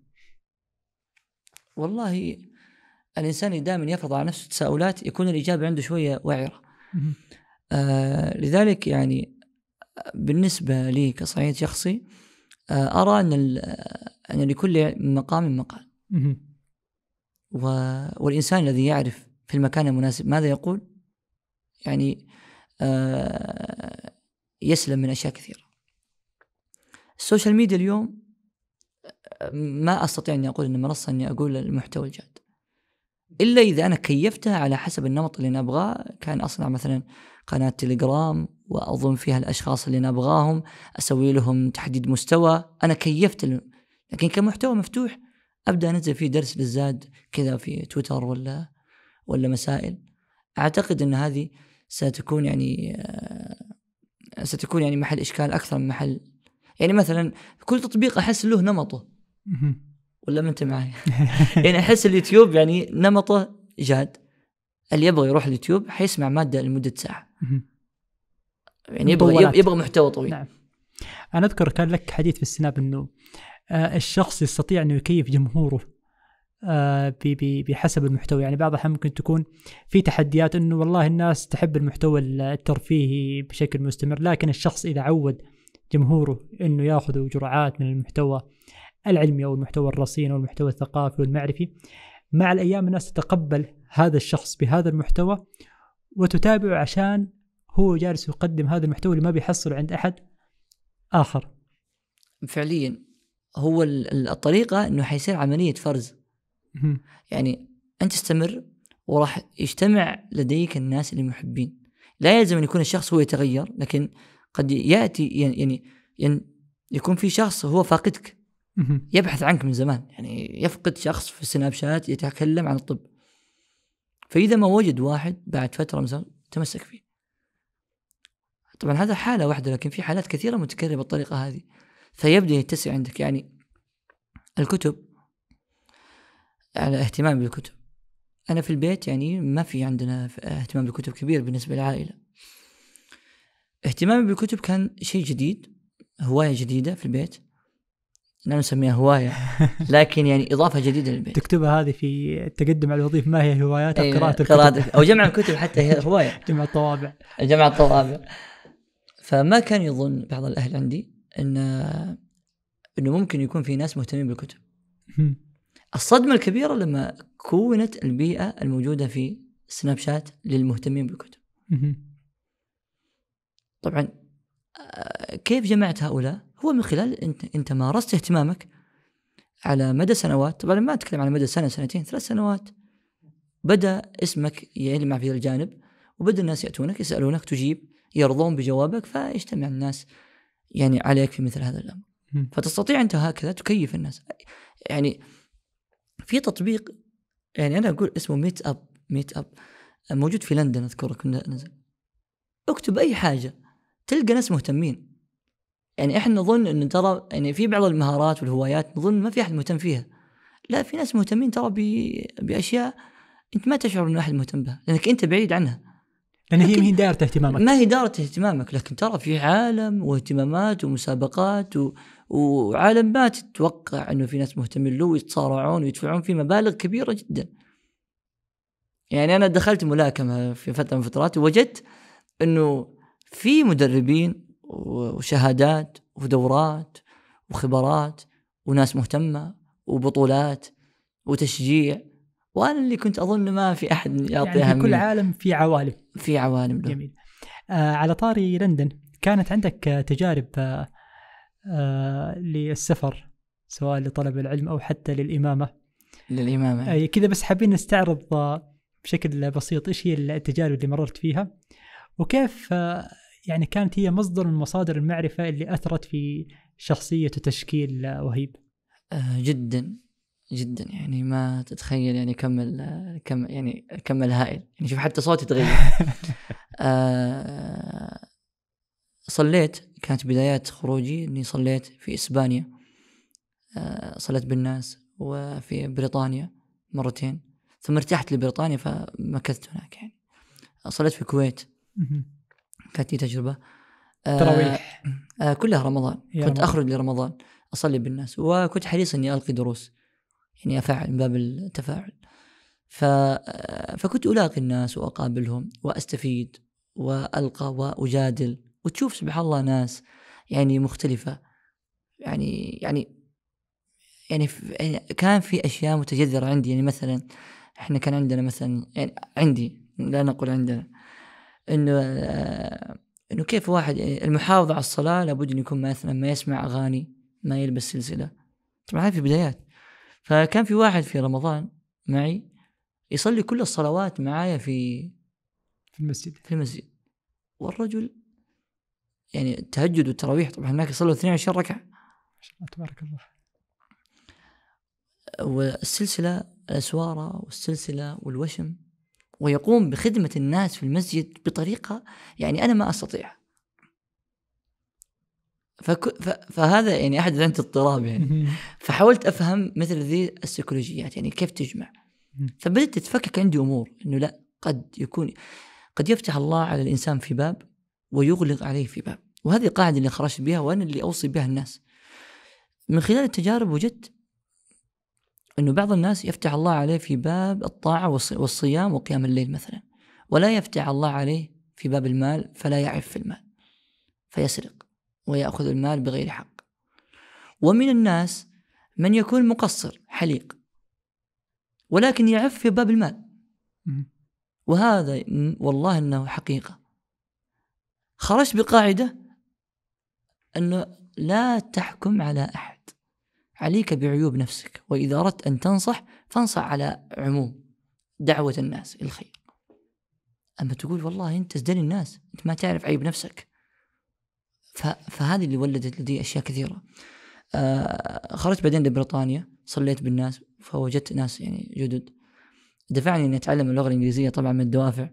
والله الإنسان دائما يفرض على نفسه تساؤلات يكون الإجابة عنده شوية وعرة. آه لذلك يعني بالنسبة لي كصعيد شخصي آه أرى أن أن لكل مقام مقال. و... والإنسان الذي يعرف في المكان المناسب ماذا يقول؟ يعني آه يسلم من أشياء كثيرة. ال social media اليوم ما أستطيع أني أقول أن منصة أني أقول المحتوى الجاد. إلا إذا أنا كيفتها على حسب النمط اللي أنا أبغاه كان أصنع مثلا قناة تليجرام وأضم فيها الأشخاص اللي أنا أبغاهم أسوي لهم تحديد مستوى. أنا كيفت ال... لكن كمحتوى مفتوح أبدأ أنزل فيه درس للزاد كذا في تويتر ولا ولا مسائل. أعتقد أن هذه ستكون يعني ستكون يعني محل إشكال أكثر من محل. يعني مثلا كل تطبيق أحس له نمطه. ولا ما أنت معي يعني أحس اليوتيوب يعني نمطه جاد. اللي يبغى يروح اليوتيوب حيسمع مادة لمدة ساعة. يعني يبغى يبغى محتوى طويل. نعم. أنا أذكر كان لك حديث في السناب أنه آه، الشخص يستطيع أنه يكيف جمهوره آه، بحسب المحتوى. يعني بعض الأحيان ممكن تكون في تحديات أنه والله الناس تحب المحتوى الترفيهي بشكل مستمر لكن الشخص إذا عود جمهوره أنه ياخذوا جرعات من المحتوى العلمي أو المحتوى الرصين أو المحتوى الثقافي والمعرفي مع الأيام الناس تتقبل هذا الشخص بهذا المحتوى وتتابعه عشان هو جالس يقدم هذا المحتوى اللي ما بيحصله عند أحد آخر. فعليا هو الطريقة أنه حيصير عملية فرز. يعني أنت تستمر وراح يجتمع لديك الناس اللي محبين. لا يلزم أن يكون الشخص هو يتغير لكن قد يأتي يعني, يعني يكون في شخص هو فاقدك. يبحث عنك من زمان يعني يفقد شخص في السناب شات يتكلم عن الطب. فإذا ما وجد واحد بعد فترة مثلا تمسك فيه. طبعا هذا حالة واحدة لكن في حالات كثيرة متكررة بالطريقة هذه. فيبدأ يتسع عندك يعني الكتب على اهتمام بالكتب. أنا في البيت يعني ما في عندنا اهتمام بالكتب كبير بالنسبة للعائلة. اهتمامي بالكتب كان شيء جديد هواية جديدة في البيت. لا نسميها هواية. لكن يعني إضافة جديدة للبيت. تكتبها هذه في التقدم على الوظيفة. ما هي هوايات؟ أو قراءة الكتب. أو جمع الكتب حتى هي هواية. جمع الطوابع جمع الطوابع فما كان يظن بعض الأهل عندي أن أنه ممكن يكون في ناس مهتمين بالكتب. الصدمة الكبيرة لما كونت البيئة الموجودة في سناب شات للمهتمين بالكتب. طبعا آه، كيف جمعت هؤلاء؟ هو من خلال انت انت مارست اهتمامك على مدى سنوات. طبعا ما أتكلم على مدى سنة سنتين ثلاث سنوات. بدأ اسمك يلمع في الجانب وبدأ الناس يأتونك يسألونك تجيب يرضون بجوابك فيجتمع الناس يعني عليك في مثل هذا الأمر. فتستطيع انت هكذا تكيف الناس. يعني في تطبيق يعني أنا أقول اسمه Meetup Meetup موجود في لندن اذكر كنا نزل. اكتب أي حاجة تلقى ناس مهتمين. يعني إحنا نظن انه ترى يعني في بعض المهارات والهوايات نظن ما في أحد مهتم فيها. لا في ناس مهتمين ترى بأشياء أنت ما تشعر انه أحد مهتم بها لأنك أنت بعيد عنها. لأن هي ما هي دائرة اهتمامك. ما هي دائرة اهتمامك لكن ترى في عالم واهتمامات ومسابقات و... وعالم ما تتوقع إنه في ناس مهتمين له ويتصارعون ويدفعون فيه مبالغ كبيرة جدا. يعني أنا دخلت ملاكمة في فترة من فترات ووجدت إنه في مدربين وشهادات ودورات وخبرات وناس مهتمة وبطولات وتشجيع. وأنا اللي كنت أظن ما في أحد يعطيها يعني في كل عالم في عوالم. في عوالم له. جميل. آه على طاري لندن كانت عندك تجارب آه آه للسفر سواء لطلب العلم أو حتى للإمامة؟ للإمامة. آه كذا بس حابين نستعرض آه، بشكل بسيط إيش هي التجارب اللي مررت فيها؟ وكيف آه يعني كانت هي مصدر من مصادر المعرفة اللي أثرت في شخصية وتشكيل وهيب. آه جدا جدا. يعني ما تتخيل يعني كمل كم يعني كمل هائل يعني شوف حتى صوتي تغير. آه صليت. كانت بدايات خروجي إني صليت في إسبانيا. آه، صليت بالناس وفي بريطانيا مرتين. ثم ارتحت لبريطانيا فمكثت هناك يعني. صليت في الكويت. كانت لي تجربة. آه، تراويح. آه كلها رمضان. كنت رمضان. أخرج لرمضان أصلي بالناس وكنت حريص إني ألقي دروس يعني أفعل من باب التفاعل. ف... آه، فكنت ألاقي الناس وأقابلهم وأستفيد وألقى وأجادل وتشوف سبحان الله ناس يعني مختلفة. يعني يعني يعني يعني كان في أشياء متجذرة عندي يعني مثلا إحنا كان عندنا مثلا يعني عندي لا نقول عندنا إنه آه، إنه كيف واحد المحافظة على الصلاة لابد إنه يكون مثلا ما يسمع أغاني ما يلبس سلسلة. طبعا هذه في بدايات فكان في واحد في رمضان معي يصلي كل الصلوات معايا في في المسجد. في المسجد. والرجل يعني التهجد والتراويح طبعا هناك يصلوا 22 ركعة. ما شاء الله تبارك الله. والسلسلة الأسوارة والسلسلة والوشم. ويقوم بخدمة الناس في المسجد بطريقة يعني أنا ما أستطيع. فك... ف... فهذا يعني أحد عندي اضطراب يعني. فحاولت أفهم مثل ذي السيكولوجيات يعني كيف تجمع. مم. فبدأت تتفكك عندي أمور إنه لا قد يكون قد يفتح الله على الإنسان في باب ويغلق عليه في باب. وهذه القاعده اللي خرجت بها وأنا اللي أوصي بها الناس. من خلال التجارب وجدت إنه بعض الناس يفتح الله عليه في باب الطاعة والص- والصيام وقيام الليل مثلا ولا يفتح الله عليه في باب المال فلا يعرف في المال فيسرق ويأخذ المال بغير حق. ومن الناس من يكون مقصر حليق ولكن يعف في باب المال. وهذا والله إنه حقيقة. خرجت بقاعدة إنه لا تحكم على أحد. عليك بعيوب نفسك وإذا أردت أن تنصح فانصح على عموم دعوة الناس إلى الخير. أما تقول والله أنت ازدري الناس أنت ما تعرف عيب نفسك. فهذه اللي ولدت لدي أشياء كثيرة. آه خرجت بعدين لبريطانيا صليت بالناس فوجدت ناس يعني جدد. دفعني إني أتعلم اللغة الإنجليزية طبعا من الدوافع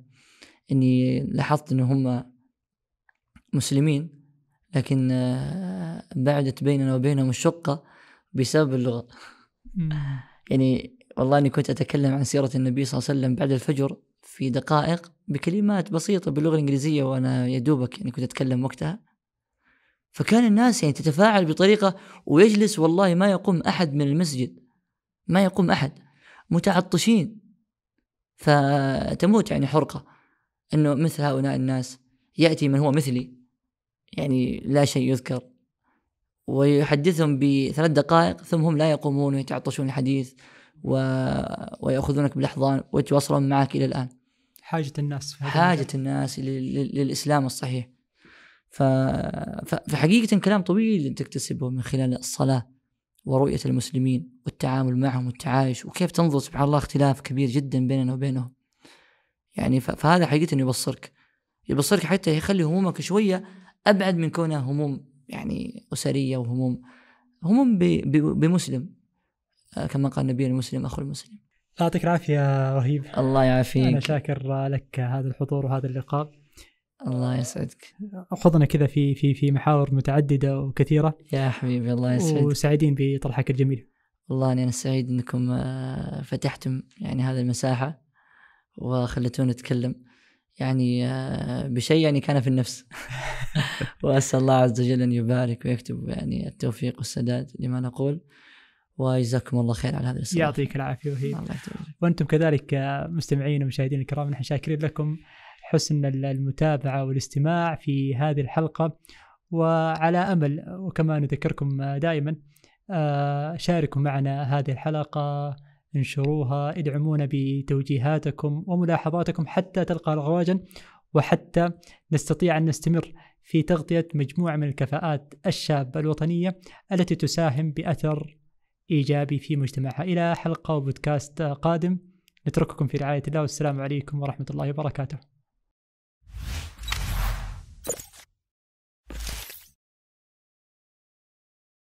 إني لاحظت ان هم مسلمين لكن آه، بعدت بيننا وبينهم الشقة بسبب اللغة. يعني والله أني كنت أتكلم عن سيرة النبي صلى الله عليه وسلم بعد الفجر في دقائق بكلمات بسيطة باللغة الإنجليزية وأنا يا دوبك يعني كنت أتكلم وقتها. فكان الناس يعني تتفاعل بطريقة ويجلس والله ما يقوم أحد من المسجد. ما يقوم أحد. متعطشين. فتموت يعني حرقة. إنه مثل هؤلاء الناس. يأتي من هو مثلي. يعني لا شيء يذكر. ويحدثهم بثلاث دقائق ثم هم لا يقومون ويتعطشون الحديث و... ويأخذونك بالأحضان ويتواصلون معك إلى الآن. حاجة الناس في حاجة الناس. لل- للإسلام الصحيح. ف... ف... فحقيقة كلام طويل تكتسبه من خلال الصلاة ورؤية المسلمين والتعامل معهم والتعايش وكيف تنظر سبحان الله اختلاف كبير جدا بيننا وبينهم. يعني ف... فهذا حقيقة يبصرك. يبصرك حتى يخلي همومك شوية أبعد من كونها هموم يعني أسرية وهموم هموم. بمسلم. آه، كما قال النبي المسلم أخو المسلم. يعطيك العافية رهيب. الله أنا يعافيك شاكر لك هذا الحضور وهذا اللقاء. الله يسعدك. خضنا كذا في في في محاور متعددة وكثيرة. يا حبيبي الله يسعدك. وسعيدين بطرحك الجميل. والله أنا سعيد إنكم آه، فتحتم يعني هذه المساحة وخليتوني اتكلم يعني آه، بشيء يعني كان في النفس. وأسأل الله عز وجل أن يبارك ويكتب يعني التوفيق والسداد لما نقول. وجزاكم الله خير على هذا الاستضافه يعطيك العافية وهي. وأنتم كذلك آه، مستمعين ومشاهدين الكرام نحن شاكرين لكم حسن المتابعة والاستماع في هذه الحلقة. وعلى أمل وكما نذكركم آه، دائما شاركوا معنا هذه الحلقة انشروها ادعمونا بتوجيهاتكم وملاحظاتكم حتى تلقى رواجا وحتى نستطيع أن نستمر في تغطية مجموعة من الكفاءات الشابة الوطنية التي تساهم بأثر إيجابي في مجتمعها. إلى حلقة وبودكاست قادم. نترككم في رعاية الله والسلام عليكم ورحمة الله وبركاته.